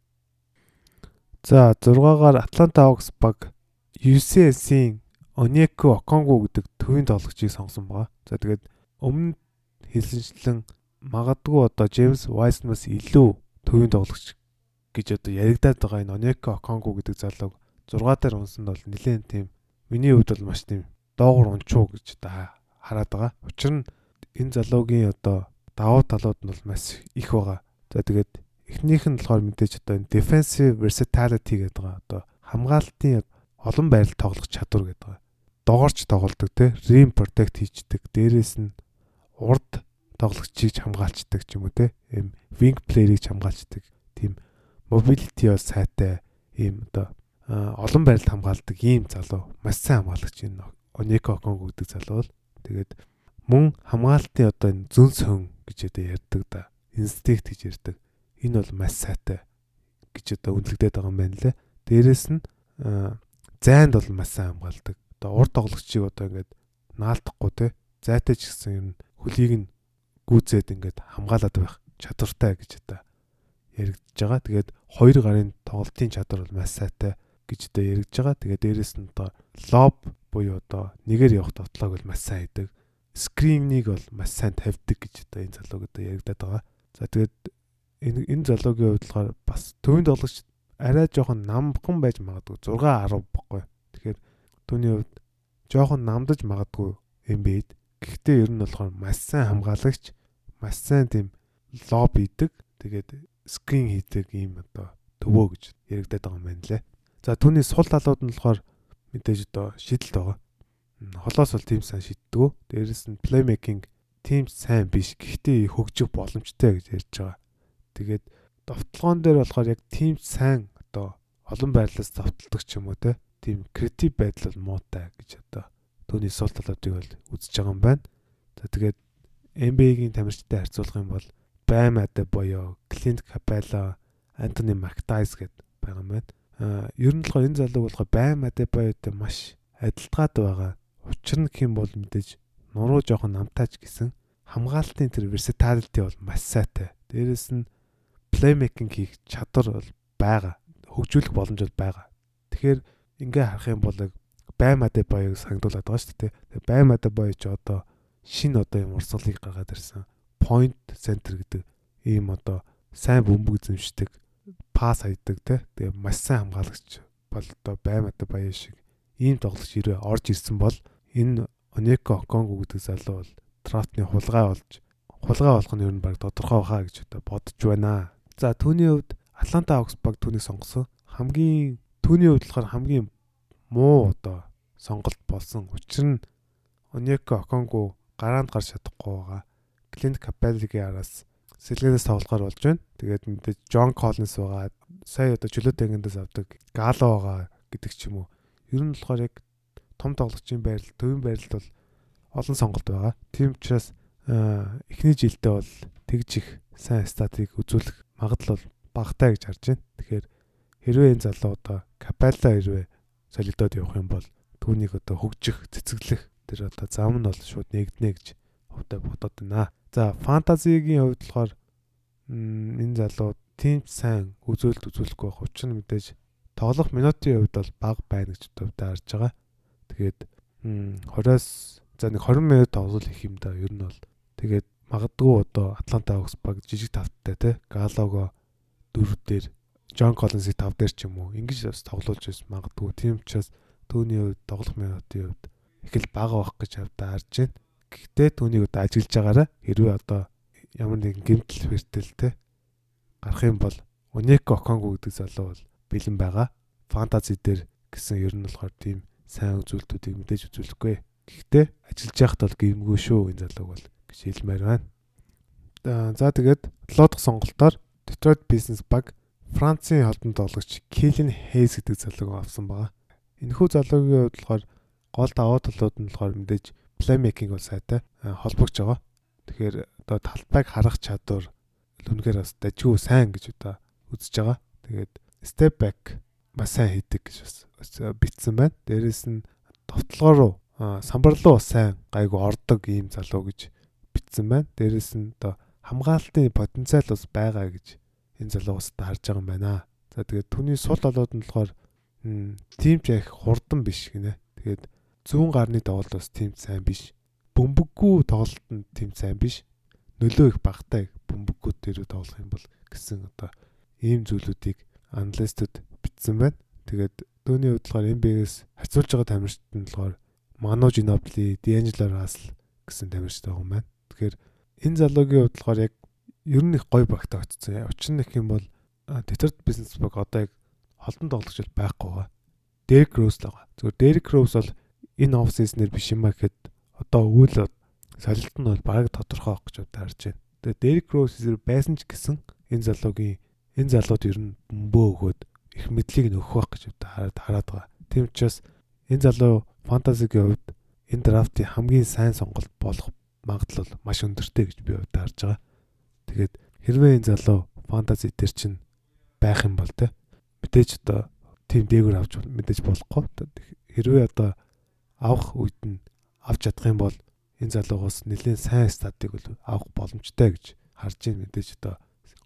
За 6-гаар Atlanta Hawks баг UCS-ийн Onyeko Okongwu гэдэг төвийн тоглогчийг сонгосон байгаа. За тэгээд өмнө хэлсэнчлэн магадгүй одоо James Wiseman-аас илүү төвийн тоглогч гэж одоо яригадаад байгаа энэ Onyeko Okongwu гэдэг залууг 6 дээр унсанд бол нэлээд тийм миний хувьд бол маш тийм доогор унчуу гэж одоо хараад байгаа. Учир нь энэ залуугийн одоо давуу талууд нь бол маш их байгаа. За тэгээд Эхнийх нь болохоор мэдээж одоо энэ defensive versatility гэдэг байгаа. Одоо хамгаалтын олон байрал тоглох чадвар гэдэг байгаа. Догоорч тоглолдог те rim protect хийждэг. Дээрээс нь урд тоглогчийг хамгаалцдаг ч юм уу те. Ийм wing player-ийг хамгаалцдаг. Тийм mobility бас сайтай ийм одоо олон байралд хамгаалдаг ийм залуу. Маш сайн хамгаалагч энэ Онеко Конго гэдэг залуу л. Тэгээд мөн хамгаалтын одоо энэ зүн сөн гэж одоо ярьдаг да. Инстинкт гэж ярьдаг энэ бол маш сайтай гэж одоо үнэлэгдээд байгаа юм байна лээ. Дээрэс нь зайд бол маш сайн хамгаалдаг. Одоо урд тоглогчийг одоо ингээд наалтахгүй те зайтай ч гэсэн юм хөлийг нь гүйцээд ингээд хамгаалаад байх чадвартай гэж одоо яригдж байгаа. Тэгээд хоёр гарын тоглолтын чадвар бол маш сайтай гэж одоо яригдж байгаа. Тэгээд дээрэс нь одоо лоб буюу одоо нэгээр явах тоглоог бол маш сайн хийдэг. Скринийг бол маш сайн тавьдаг гэж одоо энэ залууг одоо яригдаад байгаа. За тэгээд энэ энэ залуугийн хувьд болохоор бас төвийн тоглогч арай жоохон намхан байж магадгүй 6 10 бохгүй. Тэгэхээр түүний хувьд жоохон намдаж магадгүй NBA-д. Гэхдээ ер нь болохоор маш сайн хамгаалагч, маш сайн тийм лоб хийдэг. Тэгээд скрин хийдэг ийм одоо төвөө гэж яригадаад байгаа юм байна лээ. За түүний сул талууд нь болохоор мэдээж одоо шийдэлт байгаа. Холоос бол тийм сайн шийддэг. Дээрэс нь playmaking тийм сайн биш. Гэхдээ хөгжих боломжтой гэж ярьж байгаа. Тэгээд довтлогоон дээр болохоор яг тийм сайн одоо олон байрлалаас завталдаг ч юм уу те тийм креатив байдал бол муутай гэж одоо түүний сул талуудыг бол үзэж байгаа юм байна. За тэгээд NBA-гийн тамирчтай харьцуулах юм бол Bam Adebayo, Clint Capela, Anthony McDyess гэдэг байгаа юм байна. Аа ер нь болохоор энэ залууг болохоор Bam Adebayoтэй маш адилтгаад байгаа. Учир нь юм бол мэдээж нуруу жоохон намтаач гэсэн хамгаалтын тэр versatility бол маш сайтай. Дээрэс нь плеймейкинг хийх чадвар бол байгаа. Хөгжүүлэх боломж бол байгаа. Тэгэхээр ингээ харах юм бол бай мадэ боёг сагдуулаад байгаа шүү дээ. Тэгээ бай мадэ боё ч одоо шин одоо юм урсгалыг гаргаад ирсэн. Point center гэдэг ийм одоо сайн бөмбөг эзэмшдэг, пас хайдаг те. Тэгээ маш сайн хамгаалагч бол одоо баймата баян шиг ийм тоглогч ирээ орж ирсэн бол энэ Онеко Оконго гэдэг залуу бол драфтны хулгай болж хулгай болох нь ер нь баг тодорхой хаа гэж одоо бодож байна. За түүний хувьд Атланта Hawks баг түүнийг сонгосон. Хамгийн түүний хувьд болохоор хамгийн муу одоо сонголт болсон. Учир нь Онеко Оконго гараанд гарч чадахгүй байгаа. Клинт Капеллигийн араас сэлгээс тоглохоор болж байна. Тэгээд мэдээж Джон Коллинс байгаа. Сая одоо чөлөөтэй ангиндас авдаг Гало байгаа гэдэг ч юм уу. Ер нь болохоор яг том тоглогчийн байрал, төвийн байралд бол олон сонголт байгаа. Тийм учраас эхний жилдээ бол тэгж их сайн статыг үзүүлэх магадлал багатай гэж харж байна. Тэгэхээр хэрвээ энэ залуу одоо Капелла хэрвээ солидод явах юм бол түүнийг одоо хөгжих, цэцэглэх тэр одоо зам нь бол шууд нэгднэ гэж хувьдаа бодоод байна. За фэнтезигийн хувьд болохоор энэ залуу тийм сайн үзүүлэлт үзүүлэхгүй байх. Нь мэдээж тоглох минутын хувьд бол бага байна гэж хувьдаа харж байгаа. Тэгээд 20-аас за нэг 20 минут тоглол их юм да. Ер нь бол тэгээд магадгүй одоо Атланта Hawks баг жижиг тавтай те Галого дөрөв дээр Джон Коллинсыг тав дээр ч юм уу ингэж бас тоглуулж байсан магадгүй. Тийм учраас түүний хувьд тоглох минутын хувьд их л бага байх гэж хавдаа харж байна. Гэхдээ түүнийг одоо ажиллаж байгаараа хэрвээ одоо ямар нэгэн гэмтэл фертэлтэй гарах юм бол Онеко Оконго гэдэг залуу бол бэлэн байгаа. Фэнтези дээр гэсэн ер нь болохоор тийм сайн үзүүлэлтүүдийг мэдээж үзүүлэхгүй. Гэхдээ ажиллаж байхад бол гэмгүй шүү энэ залууг бол гэж хэлмээр байна. За тэгээд 7 дахь сонголтоор Detroit Business Bug Францын холбон тоглогч Килин Хейс гэдэг залууг авсан байгаа. Энэхүү залуугийн хувьд болохоор гол даваа талууд нь болохоор мэдээж playmaking бол сайтай холбогч байгаа. Тэгэхээр одоо талбайг харах чадвар үнэхээр бас дажгүй сайн гэж одоо үзэж байгаа. Тэгээд step back маш сайн хийдэг гэж бас битсэн байна. Дээрээс нь товтлогоо руу самбар руу сайн гайгүй ордог ийм залуу гэж битсэн байна. Дээрээс нь одоо хамгаалтын потенциал бас байгаа гэж энэ залуу бас харж байгаа юм байна. За тэгээд түүний сул олоод нь болохоор тийм ч их хурдан биш гинэ. Тэгээд зүүн гарны тоглолт бас тийм сайн биш бөмбөггүй тоглолт нь тийм сайн биш. Нөлөө их багтай бөмбөггүүд дээр тоглох юм бол гэсэн одоо ийм зүйлүүдийг аналистууд бичсэн байна. Тэгээд дөөний хувьд болохоор NBA-гээс харьцуулж байгаа тамирчид нь болохоор Manu Ginobili, D'Angelo Russell гэсэн тамирчид байгаа юм байна. Тэгэхээр энэ залуугийн хувьд болохоор яг ер нь их гоё багтаа очсон. Учир нь их юм бол Detroit Business Bank одоо яг холдон тоглогч байхгүй байгаа. Derrick Rose л байгаа. Зөвхөн Derrick Rose бол энэ оф сизнэр биш юм а гэхэд одоо өвөл солилт нь бол баг тодорхой авах гэж бодож байна. Тэгээ Дерек Роуз байсан ч гэсэн энэ залуугийн энэ залууд ер нь бөмбөө өгөөд их мэдлийг нь өгөх байх гэж хараад хараад байгаа. Тийм учраас энэ залуу фэнтезигийн хувьд энэ драфтын хамгийн сайн сонголт болох магадлал маш өндөртэй гэж би бодож харж байгаа. Тэгээд хэрвээ энэ залуу фэнтези дээр чинь байх юм бол те мэдээж одоо тим дээгүүр авч мэдээж болохгүй. Хэрвээ одоо авах үед нь авч чадах юм бол энэ залуугаас нэлээд сайн статыг бол авах боломжтой гэж харж ийн мэдээж одоо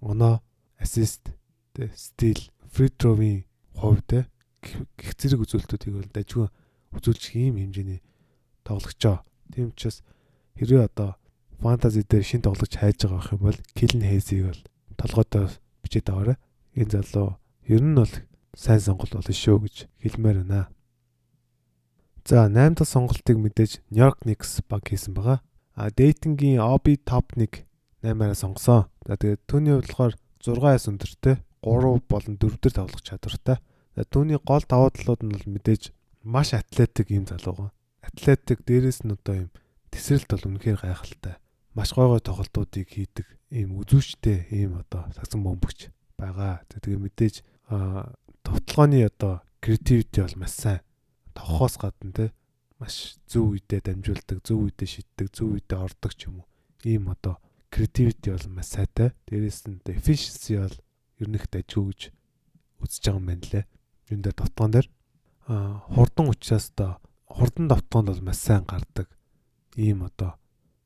оноо ассист тэ стил фри тровийн хувьд гих зэрэг үзүүлэлтүүдийг бол дажгүй үзүүлчих ийм хэмжээний тоглогчоо. Тийм учраас хэрвээ одоо фэнтези дээр шин тоглогч хайж байгаа юм бол Килн Хейзийг бол толгойдоо бичээд аваарай. Энэ залуу ер нь бол сайн сонголт болно шүү гэж хэлмээр байна. За 8 дахь сонголтыг мэдээж York Knicks баг хийсэн байгаа. А Dayton-гийн Obi Top 1 8-аараа сонгосон. За тэгээд түүний хувьд болохоор 6-аас өндөртэй 3 болон 4 дээр тоглох чадвартай. За түүний гол даваа талууд нь бол мэдээж маш атлетик юм залуу. Атлетик дээрээс нь одоо юм тесрэлт бол үнэхээр гайхалтай. Маш гой гой тоглолтуудыг хийдэг ийм үзүүштэй ийм одоо сагсан бөмбөгч байгаа. За тэгээ мэдээж товтлооны одоо креативити бол маш сайн тохоос гадна те маш зөв үедээ дамжуулдаг, зөв үедээ шийддэг, зөв үедээ ордог ч юм уу. Ийм одоо creativity бол маш сайтай. Дээрээс нь efficiency бол ер нь их дажгүй гэж үзэж байгаа юм байна лээ. Юун дээр давтгаан дээр аа хурдан учраас одоо хурдан давтгаан бол маш сайн гардаг. Ийм одоо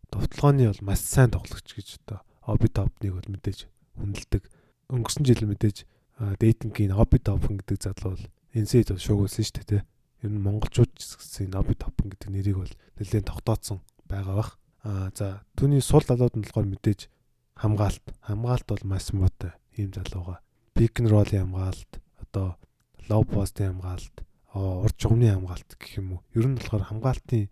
довтлооны бол маш сайн тоглогч гэж одоо Obi Top-ыг бол мэдээж хүндэлдэг. Өнгөрсөн жил мэдээж Dayton-гийн Obi Top гэдэг залуу бол NC-д шуугуулсан шүү дээ, ер нь монголчууд гэсэн Наби Топон гэдэг нэрийг бол нэлээд тогтооцсон байгаа бах. Аа за түүний сул залууд нь болохоор мэдээж хамгаалт. Хамгаалт бол маш муутай ийм залууга. Пик н ролын хамгаалт одоо лов постын хамгаалалт, урд жумны хамгаалалт гэх юм уу. Ер нь болохоор хамгаалтын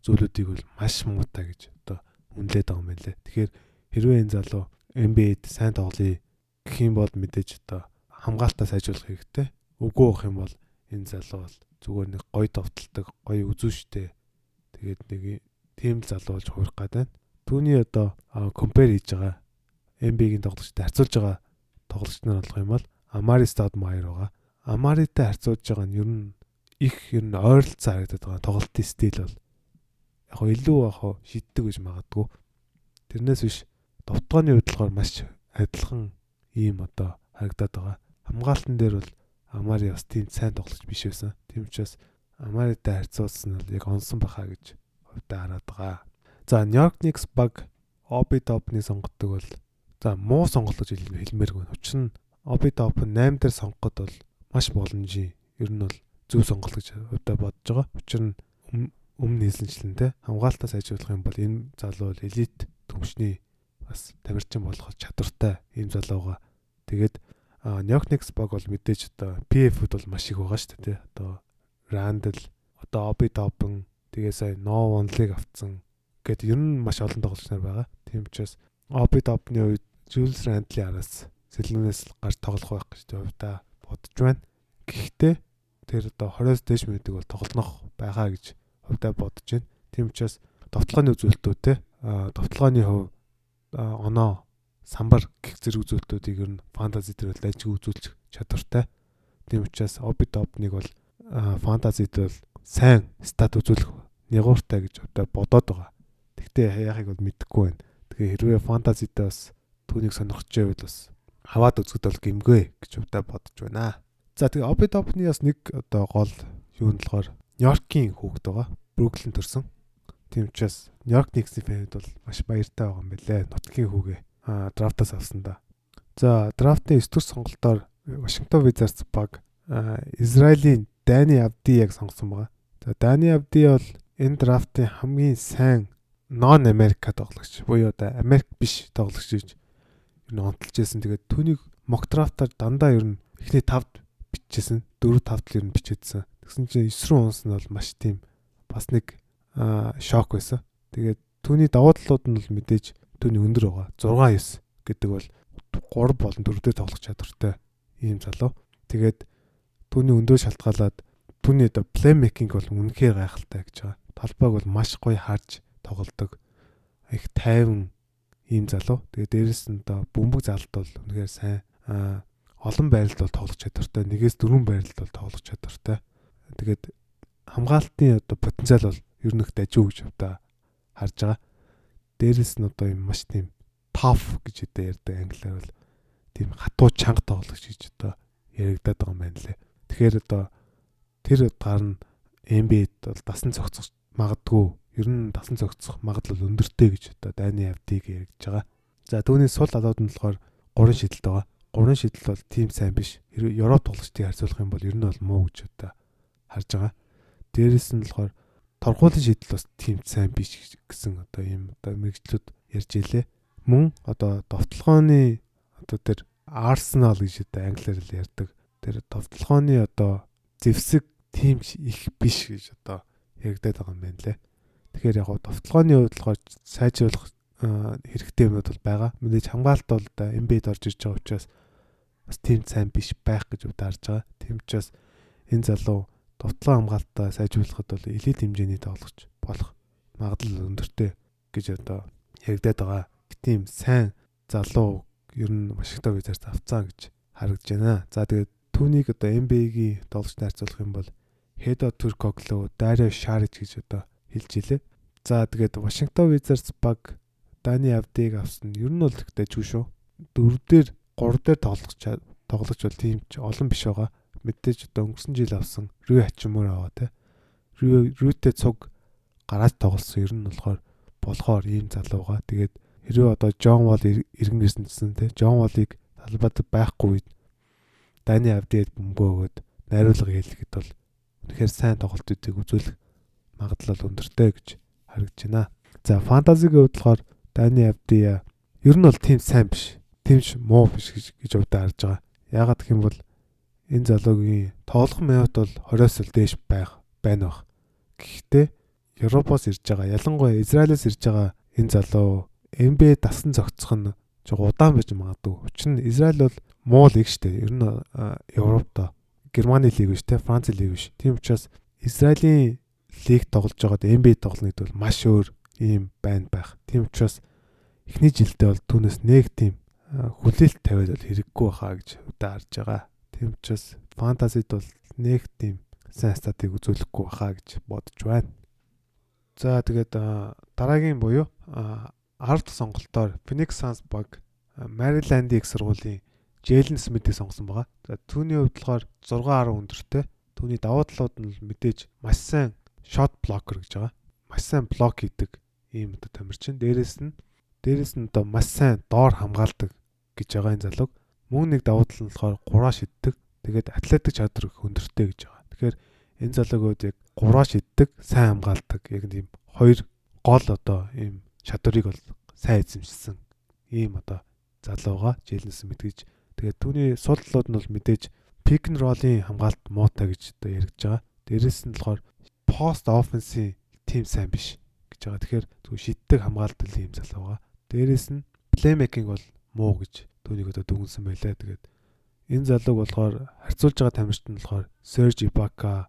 зүйлүүдийг бол маш муутай гэж одоо үнэлээд байгаа юм лээ. Тэгэхээр хэрвээ энэ залуу NBA-д сайн тоглоё гэх юм бол мэдээж одоо хамгаалтаа сайжруулах хэрэгтэй. Үгүй байх юм бол энэ залуу бол зүгээр нэг гоё довтолдог, гоё үзүүштэй. Тэгээд нэг тийм залуу болж хуурах гээд байна. Түүний одоо компер хийж байгаа NBA-гийн тоглогчтой харьцуулж байгаа тоглогч нар болох юм бол Amari Stoudemire байгаа. Amari-тай харьцуулж байгаа нь ер нь их ер нь ойролцоо харагдаад байгаа тоглолтын стил бол яг хөө илүү яг хөө шиддэг гэж магадгүй. Тэрнээс биш довтгооны болохоор маш адилхан ийм одоо харагдаад байгаа. Хамгаалтан дээр бол Амари бас тийм сайн тоглож биш байсан. Тийм учраас Амаритай харьцуулсан нь яг онсон баха гэж хувьдаа хараад байгаа. За Нью-Йорк Никс баг Оби топны сонгодог бол за муу сонголт гэж хэлмээргүй. Учир нь Оби топ 8 дээр сонгоход бол маш боломжийн. Ер нь бол зөв сонголт гэж хувьдаа бодож байгаа. Учир нь өмнө хэлсэнчлэн те хамгаалтаа сайжруулах юм бол энэ залуу элит төвчний бас тамирчин болох чадвартай ийм залууга. Тэгээд Никс баг бол мэдээж одоо PF-д бол маш их байгаа шүү дээ. Одоо Randall, одоо Obi Toppin, тэгээ сая No One-ыг авцсан. Гэт ер нь маш олон тоглогч нар байгаа. Тийм учраас Obi Toppin-ы үед Julius Randle-ийн араас сэлгэнээс гарч тоглох байх гэж хувьдаа бодож байна. Гэхдээ тэр одоо 20-с дээш минутыг бол тоглох байгаа гэж хувьдаа бодож байна. Тийм учраас товтлооны үзүүлэлтүүд те товтлооны хувь оноо самбар гих зэрэг үзүүлэлтүүдийг ер нь фэнтези л ажиг үзүүлчих чадвартай. Тийм учраас Obi Top-ыг бол фэнтезид бол сайн стат үзүүлэх нягууртай гэж одоо бодоод байгаа. Гэхдээ яахыг бол мэдэхгүй байна. Тэгэхээр хэрвээ фэнтезидээ бас түүнийг сонирхож байвал бас хаваад үзэхэд бол гимгүй гэж удаа бодож байна. За тэгээ Obi Top-ны бас нэг одоо гол юу нь болохоор Нью-Йоркийн хүүхэд байгаа. Бруклин төрсэн. Тийм учраас Нью-Йорк Никсийн фэнүүд бол маш баяртай байгаа юм билэ. Нутгийн хүүгээ драфтаас авсан да. За драфтын 9 дэх сонголтоор Вашингтон Wizards баг Израилийн Дани Авдияг сонгосон байгаа. За Дани Авди бол энэ драфтын хамгийн сайн нон Америка тоглогч буюу одоо Америк биш тоглогч гэж ер нь онтолж байсан. Тэгээд түүнийг мок драфтаар дандаа ер нь эхний 5-д бичижсэн. 4 5-д л ер нь бичээдсэн. Тэгсэн чинь 9 рүү унсан нь бол маш тийм бас нэг шок байсан. Тэгээд түүний давуу талууд нь бол мэдээж түүний өндөр байгаа. 6 9 гэдэг бол 3 болон 4 дээр тоглох чадвартай ийм залуу. Тэгээд түүний өндөр шалтгаалаад түүний одоо плеймейкинг бол үнэхээр гайхалтай гэж байгаа. Талбайг бол маш гоё харж тоглодог. Их тайван ийм залуу. Тэгээд дээрэс нь одоо бөмбөг залт бол үнэхээр сайн. Аа олон байралд бол тоглох чадвартай. Нэгээс дөрвөн байралд бол тоглох чадвартай. Тэгээд хамгаалтын одоо потенциал бол ер нь их дажгүй гэж удаа харж байгаа дээрэс нь одоо юм маш тийм tough гэж одоо ярьдаг англиар бол тийм хатуу чанга тоглогч гэж одоо яригадаад байгаа юм байна лээ. Тэгэхээр одоо тэр гар нь NBA-д бол дасан цогцох магадгүй ер нь дасан цогцох магадлал өндөртэй гэж одоо дайны авдыг яригдж байгаа. За түүний сул алууд нь болохоор 3 шидэлт байгаа. 3 шидэл бол тийм сайн биш. Европ тоглогчдыг харьцуулах юм бол ер нь бол муу гэж одоо харж байгаа. Дээрэс нь болохоор торгуулийн шийдэл бас тийм сайн биш гэсэн одоо ийм одоо мэрэгчлүүд ярьж илээ. Мөн одоо товтлогооны одоо тэр Арсенал гэж одоо англиар л ярьдаг. Тэр товтлогооны одоо зэвсэг тийм их биш гэж одоо яригадаад байгаа юм байна лээ. Тэгэхээр яг товтлогооны хувьд болохоор сайжруулах хэрэгтэй юмуд бол байгаа. Мэдээж хамгаалалт бол одоо MB-д орж ирж байгаа учраас бас тийм сайн биш байх гэж удаарж байгаа. Тийм учраас энэ залуу довтлоо хамгаалтаа сайжруулахад бол элит хэмжээний тоглогч болох магадлал өндөртэй гэж одоо яригадаад байгаа. Тийм сайн залуу ер нь Вашингтон Wizards авцаа гэж харагдж байна. За тэгээд түүнийг одоо NBA-гийн тоглогчтой харьцуулах юм бол Хедо Туркогло, Дарио Шарич гэж одоо хэлж илээ. За тэгээд Вашингтон Wizards баг Дани Авдыг авсан. Ер нь бол тэгтэйчгүй шүү. Дөрвдөр, гурав дээр тоглох тоглогч бол тийм ч олон биш байгаа мэдээж одоо өнгөрсөн жил авсан Рүү Хачимур аваа те. Рүү Рүүтэй цуг гараад тоглосон ер нь болохоор болохоор ийм залууга. Тэгээд хэрвээ одоо Джон Вол иргэн гэсэн те. Джон Волыг талбайд байхгүй үед Дани Авдид бөмбөө өгөөд найруулга хийлгэхэд бол үнэхээр сайн тоглолтуудыг үзүүлэх магадлал өндөртэй гэж харагдж байна. За фэнтезигийн хувьд болохоор Дани Авдия ер нь бол тийм сайн биш. Тимч муу биш гэж гэж удаа харж байгаа. Яагаад гэх юм бол энэ залуугийн тоглох минут бол 20-оос л дээш байх байна баг. Гэхдээ Европоос ирж байгаа, ялангуяа Израилээс ирж байгаа энэ залуу NBA дасан зохицох нь жоо удаан байж магадгүй. Учир нь Израиль бол муу лиг штэ. Ер нь Европт Германы лиг биш те, Франц лиг биш. Тийм учраас Израилийн лиг тоглож байгаад NBA тоглоно гэдэг бол маш өөр ийм байна байх. Тийм учраас эхний жилдээ бол түүнээс нэг тийм хүлээлт тавиад бол хэрэггүй баха гэж удаа харж байгаа. Тийм учраас фантазид бол нэг тийм сайн статыг үзүүлэхгүй баха гэж бодож байна. За тэгээд дараагийн буюу ард сонголтоор Phoenix Suns баг Maryland-ийн их сургуулийн Jalen Smith-ийг сонгосон байгаа. За түүний хувьд болохоор 6.10 өндөртэй. Түүний давуу талууд нь мэдээж маш сайн shot blocker гэж байгаа. Маш сайн блок хийдэг ийм одоо тамирчин. Дээрээс нь дээрээс нь одоо маш сайн доор хамгаалдаг гэж байгаа энэ залууг. Мөн нэг давуу тал нь болохоор гураа шиддэг. Тэгээд атлетик чадвар өндөртэй гэж байгаа. Тэгэхээр энэ залууг яг гураа шиддэг, сайн хамгаалдаг. Яг тийм хоёр гол одоо ийм чадварыг бол сайн эзэмшсэн ийм одоо залууга жилнэс мэдгэж тэгээд түүний сул талууд нь бол мэдээж пик н ролын хамгаалт муутай гэж одоо яригдж байгаа. Дээрээс нь болохоор пост офенсийн тим сайн биш гэж байгаа. Тэгэхээр зөв шиддэг хамгаалт ийм залууга. Дээрээс нь плеймейкинг бол муу гэж түүнийг одоо дүгнсэн байлаа. Тэгээд энэ залууг болохоор харьцуулж байгаа тамирчид нь болохоор Serge Ibaka,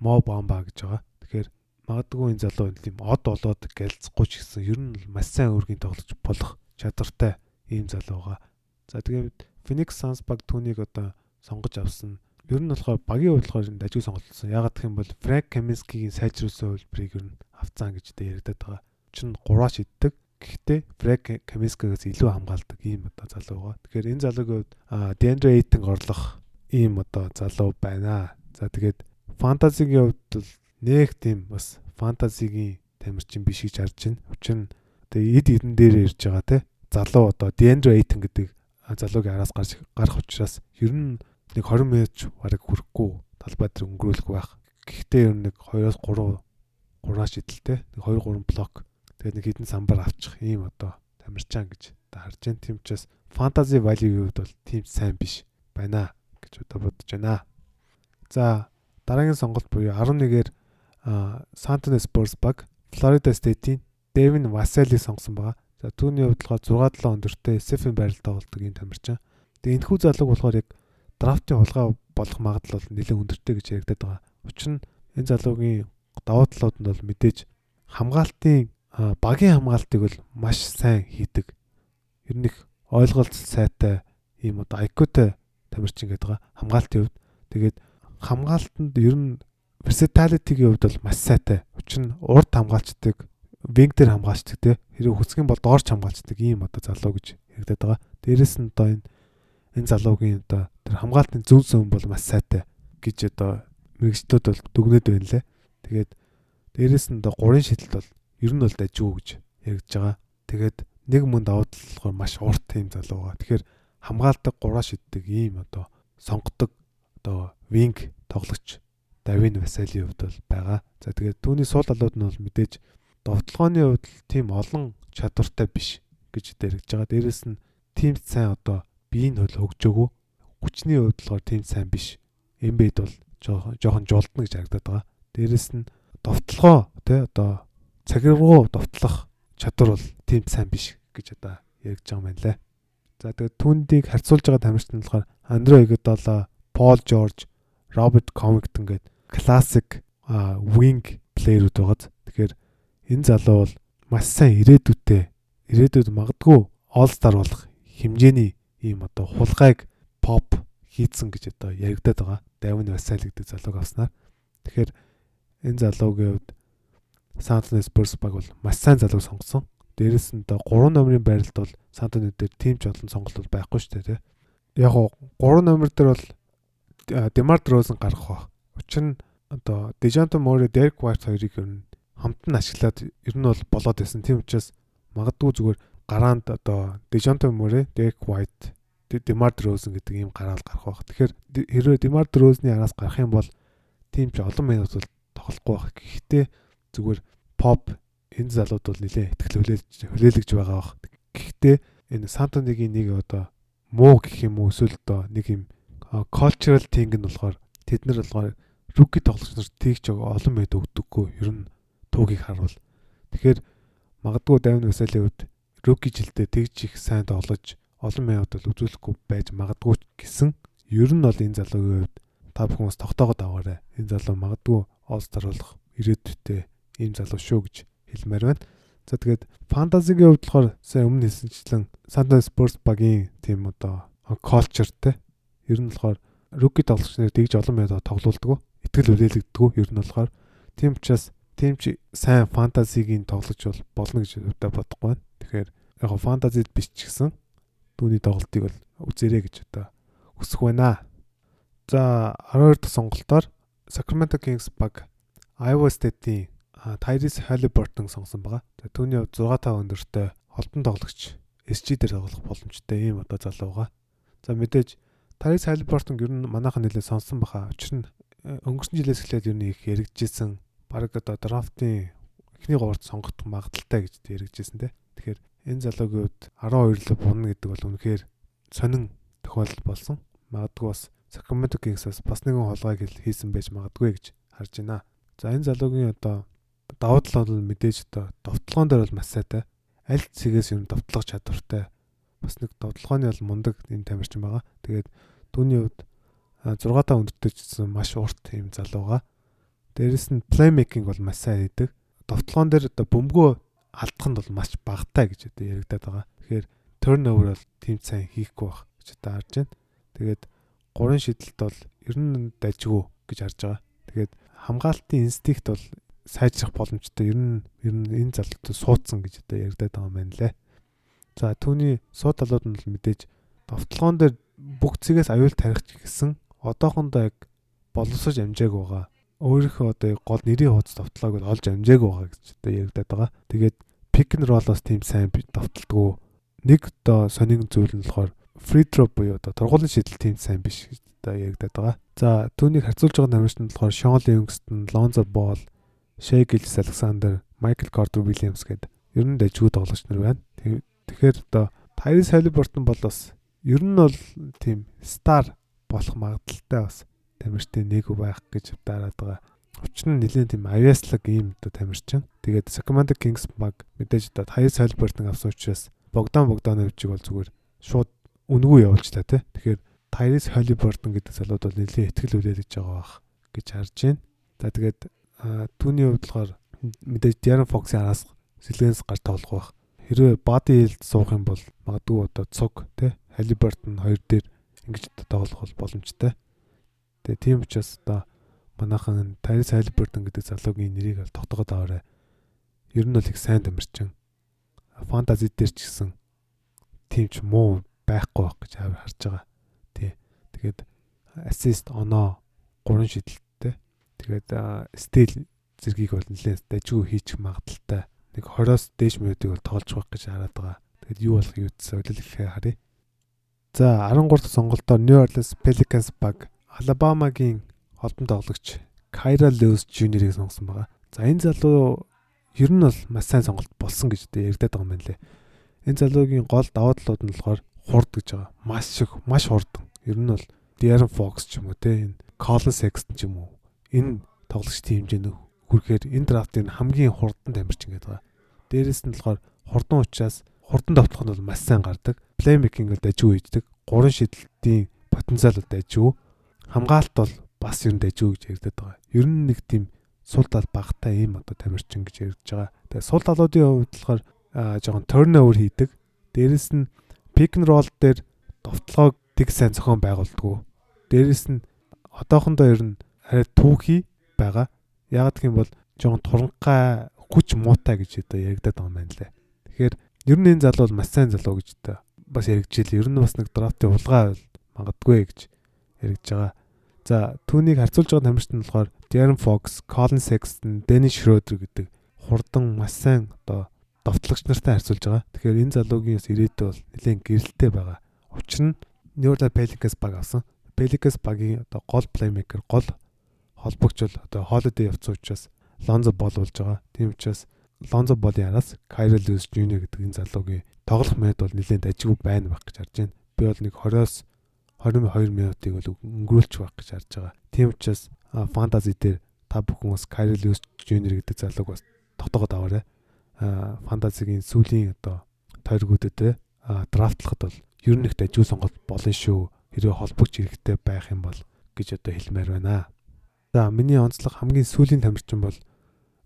Mo Bamba гэж байгаа. Тэгэхээр магадгүй энэ залуу тийм од болоод гэлцэхгүй ч гэсэн ер нь маш сайн өргөний тоглож болох чадвартай ийм залууга. За тэгээд Phoenix Suns баг түүнийг одоо сонгож авсан. Ер нь болохоор багийн хувьд болохоор дажиг сонголтсон. Ягаад гэх юм бол Frank Kaminsky-гийн сайжруулсан хувилбарыг ер нь авцсан гэж дэ яригадаад байгаа. Чин 3 шиддэг. Гэхдээ Frank Kaminsky-гаас илүү хамгаалдаг ийм одоо залуу байгаа. Тэгэхээр энэ залуугийн хувьд DeAndre Ayton орлох ийм одоо залуу байна. За тэгээд фантазигийн хувьд бол нэг тийм бас фантазигийн тамирчин биш гэж харж байна. Учир нь тэгээ эд эдэн дээр ирж байгаа те. Залуу одоо Deandre Ayton гэдэг залуугийн араас гарч гарах учраас ер нь нэг 20 минут бараг хүрэхгүй талбай дээр өнгөрүүлэх байх. Гэхдээ ер нь нэг 2-оос 3 3 шидэлтэй нэг 2 3 блок тэгээд нэг хідэн самбар авчих ийм одоо тамирчаан гэж та харж байна. Тийм учраас фэнтези value-ийн хувьд бол тийм сайн биш байна гэж одоо бодож байна. За дараагийн сонголт буюу 11-ээр San Antonio Spurs баг Florida State-ийн Devin Vassell-ийг сонгосон байгаа. За түүний хувьд болохоор 6-7 өндөртэй Stephen Barrel тоглолдог юм тамирчин. Тэгээ энэхүү залууг болохоор яг драфтын хулгай болох магадлал нэлээд өндөртэй гэж яригдаад байгаа. Учир нь энэ залуугийн давуу талууд нь бол мэдээж хамгаалтын багийн хамгаалтыг бол маш сайн хийдэг. Ер нь их ойлголт сайтай ийм одоо IQ-тай тамирчин гэдэг байгаа. Хамгаалтын хувьд тэгээд хамгаалтанд ер нь versatility-гийн хувьд бол маш сайтай. Учир нь урд хамгаалцдаг, wing дээр хамгаалцдаг те. Хэрэг хүсгэн бол доорч хамгаалцдаг ийм одоо залуу гэж яригдаад байгаа. Дээрэс нь одоо энэ энэ залуугийн одоо тэр хамгаалтын зөв зөв бол маш сайтай гэж одоо мэрэгчлүүд бол дүгнээд байна лээ. Тэгээд дээрэс нь одоо гурийн шидэлт бол ер нь бол дажгүй гэж яригдж байгаа. Тэгээд нэг мөн давуу тал болохоор маш урт тийм залуу байгаа. Тэгэхээр хамгаалдаг гураа шиддэг ийм одоо сонгодог одоо wing тоглогч Давин Васалийн хувьд бол байгаа. За тэгээд түүний сул талууд нь бол мэдээж довтлооны хувьд тийм олон чадвартай биш гэж дэрэгж байгаа. Дээрэс нь тийм сайн одоо биеийн хөл хөгжөөгөө хүчний хувьд болохоор тийм сайн биш. Эмбед бол жоохон жолдно гэж харагдаад байгаа. Дээрэс нь довтлогоо тий одоо цаг руу довтлох чадвар бол тийм сайн биш гэж одоо яригдж байгаа юм байна лээ. За тэгээд түүндийг харьцуулж байгаа тамирчин нь болохоор Андре Iguodala, Пол Жорж, Роберт Комингтон гэдэг классик wing плеерүүд байгааз. Тэгэхээр энэ залуу бол маш сайн ирээдүйтэй ирээдүйд магадгүй all star болох хэмжээний ийм одоо хулгайг pop хийцэн гэж одоо яригадаад байгаа. Давин Васайл гэдэг залууг авснаар. Тэгэхээр энэ залуугийн хувьд Antonio Spurs баг бол маш сайн залууг сонгосон. Дээрэс нь одоо 3 номерын байралд бол Antonio дээр тим ч олон сонголт бол байхгүй шүү дээ. Яг гоо 3 номер дээр бол Демар Дрозен гарах ба. Учир нь одоо Дежанто Море, Дерек Вайт хоёрыг ер нь хамт нь ашиглаад ер нь бол болоод байсан. Тийм учраас магадгүй зүгээр гараанд одоо Дежанто Море, Дерек Вайт, Демар Дрозен гэдэг ийм гараал гарах байх. Тэгэхээр хэрвээ Демар Дрозны араас гарах юм бол тийм ч олон минут бол тоглохгүй байх. Гэхдээ зүгээр Поп энэ залууд бол нэлээд ихтгэл хүлээлгэж байгаа бах. Гэхдээ энэ Сантоныгийн нэг одоо муу гэх юм уу эсвэл одоо нэг юм cultural thing нь болохоор тэд нар болохоор руки тоглогч нарт тэгж олон мэд өгдөггүй. Ер нь туугийг харуул. Тэгэхээр магадгүй Давин Васалийн үед руки жилдээ тэгж их сайн тоглож олон мяуд бол үзүүлэхгүй байж магадгүй гэсэн. Ер нь бол энэ залуугийн үед та бүхэн бас тогтоогод аваарай. Энэ залуу магадгүй All-Star болох ирээдүйтэй ийм залуу шүү гэж хэлмээр байна. За тэгээд фэнтезигийн хувьд болохоор сая өмнө хэлсэнчлэн Antonio Spurs багийн тийм одоо cultureтэй ер нь болохоор rookie тоглогч нар тэгж олон байдлаар тоглоулдаг. Итгэл үлээлгддэг. Ер нь болохоор тийм учраас тийм ч сайн фэнтезигийн тоглож бол болно гэж өвдө бодохгүй байна. Тэгэхээр яг фэнтезид биш ч гэсэн түүний тоглолтыг бол үзээрэй гэж одоо хүсэх байна. За 12 дахь сонголтоор Sacramento Kings баг Iowa State-ийн Tyrese Halliburton сонгосон байгаа. Түүний хувьд 6 5 өндөртэй холбон тоглогч SG дээр тоглох боломжтой ийм одоо залуу байгаа. За мэдээж Tyrese Halliburton ер нь манайхан нэлээд сонсон баха. Учир нь э, өнгөрсөн жилээс эхлээд ер нь их яригдчихсэн. Бараг одоо драфтын эхний гуравт сонгогдох магадaltaй гэж яригдчихсэн те. Тэгэхээр энэ залуугийн хувьд 12 л бунна гэдэг бол үнэхээр сонин тохиолдол болсон. Магадгүй бас Sacramento Kings-аас бас нэгэн холгойг хийсэн байж магадгүй гэж харж байна. За энэ залуугийн одоо давуу тал бол мэдээж одоо довтлогоон дээр бол маш сайтай. Аль цэгээс юм довтлох чадвартай. Бас нэг довтлогооны бол мундаг юм тамирчин байгаа. Тэгээд түүний хувьд 6 та өндөртэй ч гэсэн маш урт юм залууга. Дээрэс нь плеймейкинг бол маш сайн хийдэг. Довтлогоон дээр одоо бөмбөгөө алдаханд бол маш багатай гэж одоо яригадаад байгаа. Тэгэхээр turnover бол тийм сайн хийхгүй байх гэж одоо харж байна. Тэгээд гурван шидэлт бол ер нь дажгүй гэж харж байгаа. Тэгээд хамгаалтын инстинкт бол сайжрах боломжтой. Ер нь ер нь энэ залуутай суудсан гэж одоо яригадаад байгаа юм байна лээ. За түүний сууд талууд нь л мэдээж довтлогоон дээр бүх цэгээс аюул тарих гэсэн одоохондоо яг боловсрож амжааг байгаа. Өөрийнхөө одоо гол нэрийн хуудас довтлоог олж амжааг байгаа гэж одоо яригадаад байгаа. Тэгээд пик н ролоос тийм сайн довтолдгоо. Нэг одоо сонин зүйл нь болохоор free throw буюу одоо тургуулын шийдэл тийм сайн биш гэж одоо яригадаад байгаа. За түүнийг харьцуулж байгаа намжт нь болохоор Sean Livingston, Lonzo Ball, Gillis Alexander, Michael Carter Williams гэдэг ер нь дэжгүй тоглогч нар байна. Тэгэхээр одоо Tyrese Halliburton бол бас ер нь бол тийм стар болох магадaltaй бас тамирчтай нэг байх гэж дараад байгаа. Учир нь нэлийн тийм авиаслаг ийм одоо тамирчин. Тэгээд Sacramento Kings баг мэдээж одоо Tyrese Halliburton авсан учраас Богдан Богдановичиг бол зүгээр шууд үнгүй явуулчлаа тий. Тэгэхээр Tyrese Halliburton гэдэг залууд бол нэлийн ихтгэл үлээлж байгаа бах гэж харж байна. За тэгээд түүний хувьд болохоор мэдээж Darren Fox-ийн араас сэлгэнс гарч тоглох байх. Хэрвээ body health суух юм бол магадгүй одоо цуг тий Halliburton хоёр дээр ингэж тоглох бол боломжтой. Тэгээ тийм учраас одоо манайхан Tyrese Halliburton гэдэг залуугийн нэрийг л тогтоогод аваарай. Ер нь бол их сайн тамирчин. Фэнтези дээр ч гэсэн тийм ч муу байхгүй байх гэж харж байгаа. Тий. Тэгээд assist оноо 3 шидэлт Тэгээд стил зэргийг бол нэлээд дажгүй хийчих магадaltaй. Нэг 20-оос дээш минутыг бол тоолж байх гэж хараад байгаа. Тэгээд юу болох юу гэсэн ойлол ихээ харъя. За 13 дахь сонголтоор New Orleans Pelicans баг Alabama-гийн холбон тоглогч Kyra Lewis Jr-ийг сонгосон байгаа. За энэ залуу ер нь бол маш сайн сонголт болсон гэж яригадаад байгаа юм байна лээ. Энэ залуугийн гол давуу талууд нь болохоор хурд гэж байгаа. Маш их маш хурдан. Ер нь бол De'Aaron Fox ч юм уу те энэ Colin Sexton ч юм уу энэ тоглогчдын хэмжээнд хүрэхээр энэ драфтын хамгийн хурдан тамирчин гэдэг байгаа. Дээрээс нь болохоор хурдан учраас хурдан нь бол маш сайн гардаг. Плеймейкинг бол дажгүй хийдэг. Гурван шидэлтийн потенциал бол дажгүй. Хамгаалалт бол бас ер нь дажгүй гэж ярьдаг байгаа. Ер нь нэг тийм сул тал багтай ийм одоо тамирчин гэж ярьж байгаа. Тэгээ сул талуудын хувьд болохоор жоохон turnover хийдэг. Дээрээс нь pick and roll дээр довтлогоог тэг сайн зохион байгуулдаг. Дээрээс нь одоохондоо ер нь түүхий байгаа. Яг гэх юм бол жоон туранхай хүч муутай гэж одоо яригадаад байгаа юм байна лээ. Тэгэхээр ер нь энэ залуу бол маш сайн залуу гэж одоо бас яригдчихэл ер нь бас нэг драфтын улгаа байл магадгүй гэж яригдж байгаа. За түүнийг харьцуулж байгаа тамирчид нь болохоор Darren Fox, Colin Sexton, Dennis Schroeder гэдэг хурдан маш сайн одоо довтлогч нартай харьцуулж байгаа. Тэгэхээр энэ залуугийн бас ирээдүй бол нэлээд гэрэлтэй байгаа. Учир нь New Orleans Pelicans баг авсан. Pelicans багийн одоо гол плеймейкер, гол холбогч бол одоо Holiday явцсан учраас Lonzo Ball болж байгаа. Тийм учраас Lonzo Ball-ийн араас Kyrie Lewis Jr гэдэг энэ залуугийн тоглох мэд бол нэлээд ажиггүй байна байх гэж харж байна. Би бол нэг 20-оос 22 минутыг бол өнгөрүүлж байх гэж харж байгаа. Тийм учраас фэнтези дээр та бүхэн бас Kyle Lewis Jr гэдэг залууг бас тогтоогод аваарай. Фэнтезигийн сүүлийн одоо тойргүүдэд драфтлахад бол ер нь их дажгүй сонголт болно шүү. Хэрвээ холбогч хэрэгтэй байх юм бол гэж одоо хэлмээр байна. За миний онцлог хамгийн сүүлийн тамирчин бол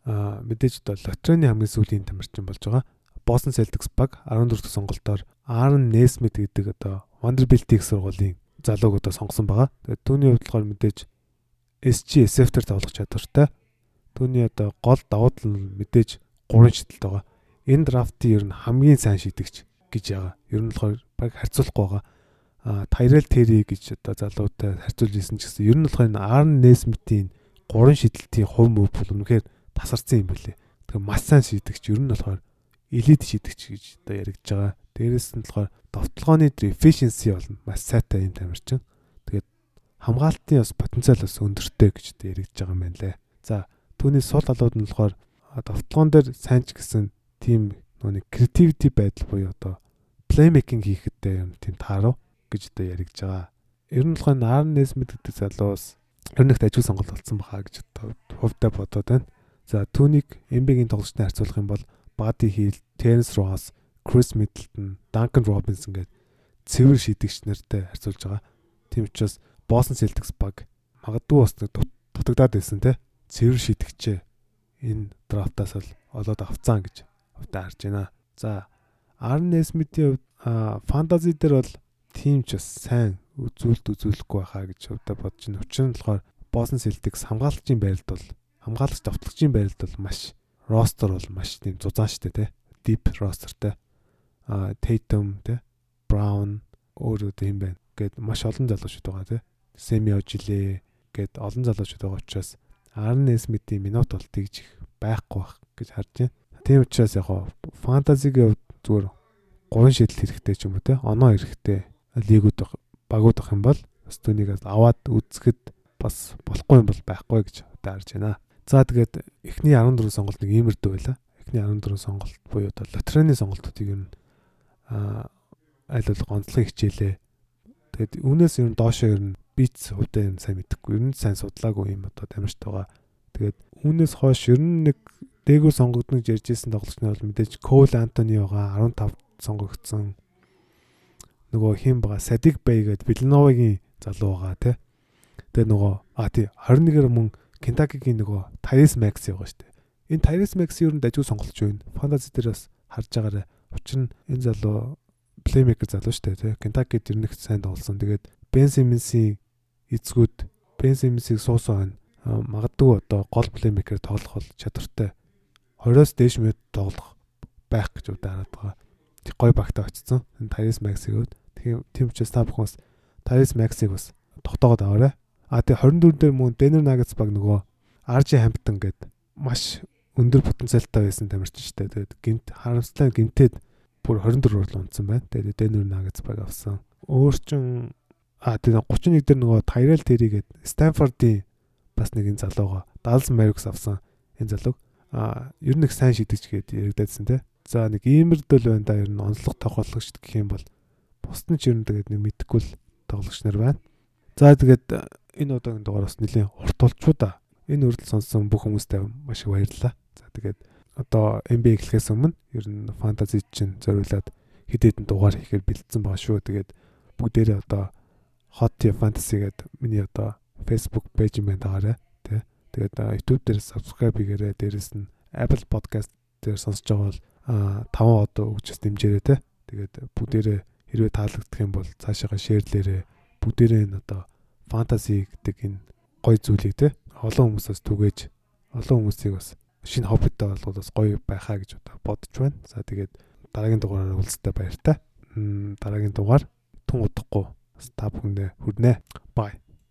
мэдээж одоо лотерейны хамгийн сүүлийн тамирчин болж байгаа. Boston Celtics баг 14 дэх сонголтоор Aaron Nesmith гэдэг одоо Vanderbilt-ийн сургуулийн залууг одоо сонгосон байгаа. Тэгээд түүний хувьд болохоор мэдээж SG SF-тер тоглох чадвартай. Түүний одоо гол давуу тал нь мэдээж 3 шидэлт байгаа. Энэ драфтын ер нь хамгийн сайн шидэгч гэж байгаа. Ер нь болохоор баг харьцуулахгүй байгаа. Tyrell Terry гэж одоо залуутай харьцуулж исэн ч гэсэн ер нь болохоор энэ Aaron Nesmith-ийн 3 шидэлтийн хувь мөв бол үнэхээр тасарсан юм билээ. Тэгэхээр маш сайн шидэгч ер нь болохоор элит шидэгч гэж одоо яригдж байгаа. Дээрээс нь болохоор довтлогооны efficiency болно. Маш сайтай юм тамирчин. Тэгээд хамгаалтын бас потенциал бас өндөртэй гэж одоо яригдж байгаа юм байна лээ. За түүний сул талууд нь болохоор довтлогоон дээр сайн ч гэсэн тийм нүг creativity байдал буюу одоо playmaking хийхдээ юм тийм таарав гэж одоо яригдж байгаа. Ер нь болохоор Arnes мэддэг залуус ер нь их ажил сонголт болсон баха гэж одоо хувьдаа бодоод байна. За түүнийг NBA-гийн тоглогчтой харьцуулах юм бол Buddy Hield, Terence Ross, Chris Middleton, Duncan Robinson гээд цэвэр шидэгч нартай харьцуулж байгаа. Тийм учраас Boston Celtics баг магадгүй бас дутагдаад байсан те. Цэвэр шидэгчээ энэ драфтаас л олоод авцсан гэж хувьдаа харж байна. За Aaron Smith-ийн хувьд фэнтези дээр бол тийм ч бас сайн үзүүлэлт үзүүлэхгүй байхаа гэж хувьдаа бодож байна. Учир нь болохоор Boston Celtics хамгаалагчийн байралд бол хамгаалагч давтлагчийн байралд бол маш ростер бол маш тийм зузаан штэ те. Deep rosterтэй. А Tatum те. Brown өөр өөр юм байна. Гэт маш олон залуучууд байгаа те. Semi Ojile гэт олон залуучууд байгаа учраас Aaron Smith-ийн минут бол тэгж их байхгүй байх гэж харж байна. Тийм учраас яг фэнтезигийн хувьд зүгээр 3 шийдэл хэрэгтэй ч юм уу те. Оноо хэрэгтэй лигүүд багуудах юм бол бас түүнийг аваад үзэхэд бас болохгүй юм бол байхгүй гэж харж байна. За тэгээд эхний 14 сонголт нэг иймэрдүү байла. Эхний 14 сонголт буюу одоо лотерейны сонголтуудыг ер нь аа аль бол гонцлог хичээлээ. Тэгээд үүнээс ер нь доошоо ер нь биц хувьдаа юм сайн мэдэхгүй. Ер нь сайн судлаагүй юм одоо тамирчт байгаа. Тэгээд үүнээс хойш ер нь нэг дээгүүр сонгогдно гэж ярьжсэн тоглогч нар бол мэдээж Кол Антони байгаа 15 сонгогдсон. Нөгөө хим байгаа Садик Бэй гэдэг Вилновагийн залуу байгаа тий. Тэгээ нөгөө а тий 21-ээр мөн Кентакигийн нөгөө Tyrese Max яваа дээ. Энэ Tyrese Max ер нь дажгүй сонголч байна. Fantasy дээр бас харж байгаарай. Учир нь энэ залуу плеймейкер залуу шүү дээ. Кентакид ер нь их сайн тоглосон. Тэгээд Ben Simmons-ийн эцгүүд Ben Simmons-ийг суусан байна. Магадгүй одоо гол плеймейкер тоглох бол чадвартай. 20-оос дээш минут тоглох байх гэж удаа хараад байгаа. Тэг гой багтаа очсон. Энэ Tyrese Max-ийг өөд. Тийм учраас та бүхэн бас Tyrese Max-ийг бас тогтоогод аваарай. А тэгээ 24 дээр мөн Denver Nuggets баг нөгөө RJ Hampton гээд маш өндөр потенциалтай байсан тамирчин шүү дээ. Тэгээд гинт харамслаа гинтээд бүр 24 руу унтсан байна. Тэгээд Denver Nuggets баг авсан. Өөрчн а тэгээ 31 дээр нөгөө Tyrell Terry гээд Stanford-ийн бас нэг энэ залууга Dallas Mavericks авсан энэ залууг а ер нь их сайн шидэгч гээд яригдаадсэн те. За нэг иймэрдэл байна да ер нь онцлог тоглогч гэх юм бол бусд нь ч ер нь тэгээд нэг мэдхгүй л тоглогч нар байна. За тэгээд энэ удаагийн дугаар бас нэлийн урт болчуу да. Энэ үрдэл сонссон бүх хүмүүстээ маш их баярлалаа. За тэгээд одоо NBA эхлэхээс өмнө ер нь фэнтези чинь зориулаад хэд хэдэн дугаар хийхээр бэлдсэн байгаа шүү. Тэгээд бүгдээрээ одоо Hot Fantasy гэдэг миний одоо Facebook пэйж юм байна дагаарай. Тэ. Тэгээд YouTube дээр subscribe хийгээрэй. Дээрэс нь Apple Podcast дээр сонсож байгаа бол 5 одоо өгчс дэмжээрэй тэ. Тэгээд бүгдээрээ хэрвээ таалагдах юм бол цаашаага шеэрлээрэй. Бүгдээрээ энэ одоо фэнтези гэдэг энэ гоё зүйлийг те олон хүмүүсээс түгээж олон хүмүүсийг бас шинэ хоббитой болгоод бас гоё байхаа гэж одоо бодож байна. За тэгээд дараагийн дугаараар уулзтаа баяртай. Дараагийн дугаар тун удахгүй та бүхэндээ хүрнэ. Bye.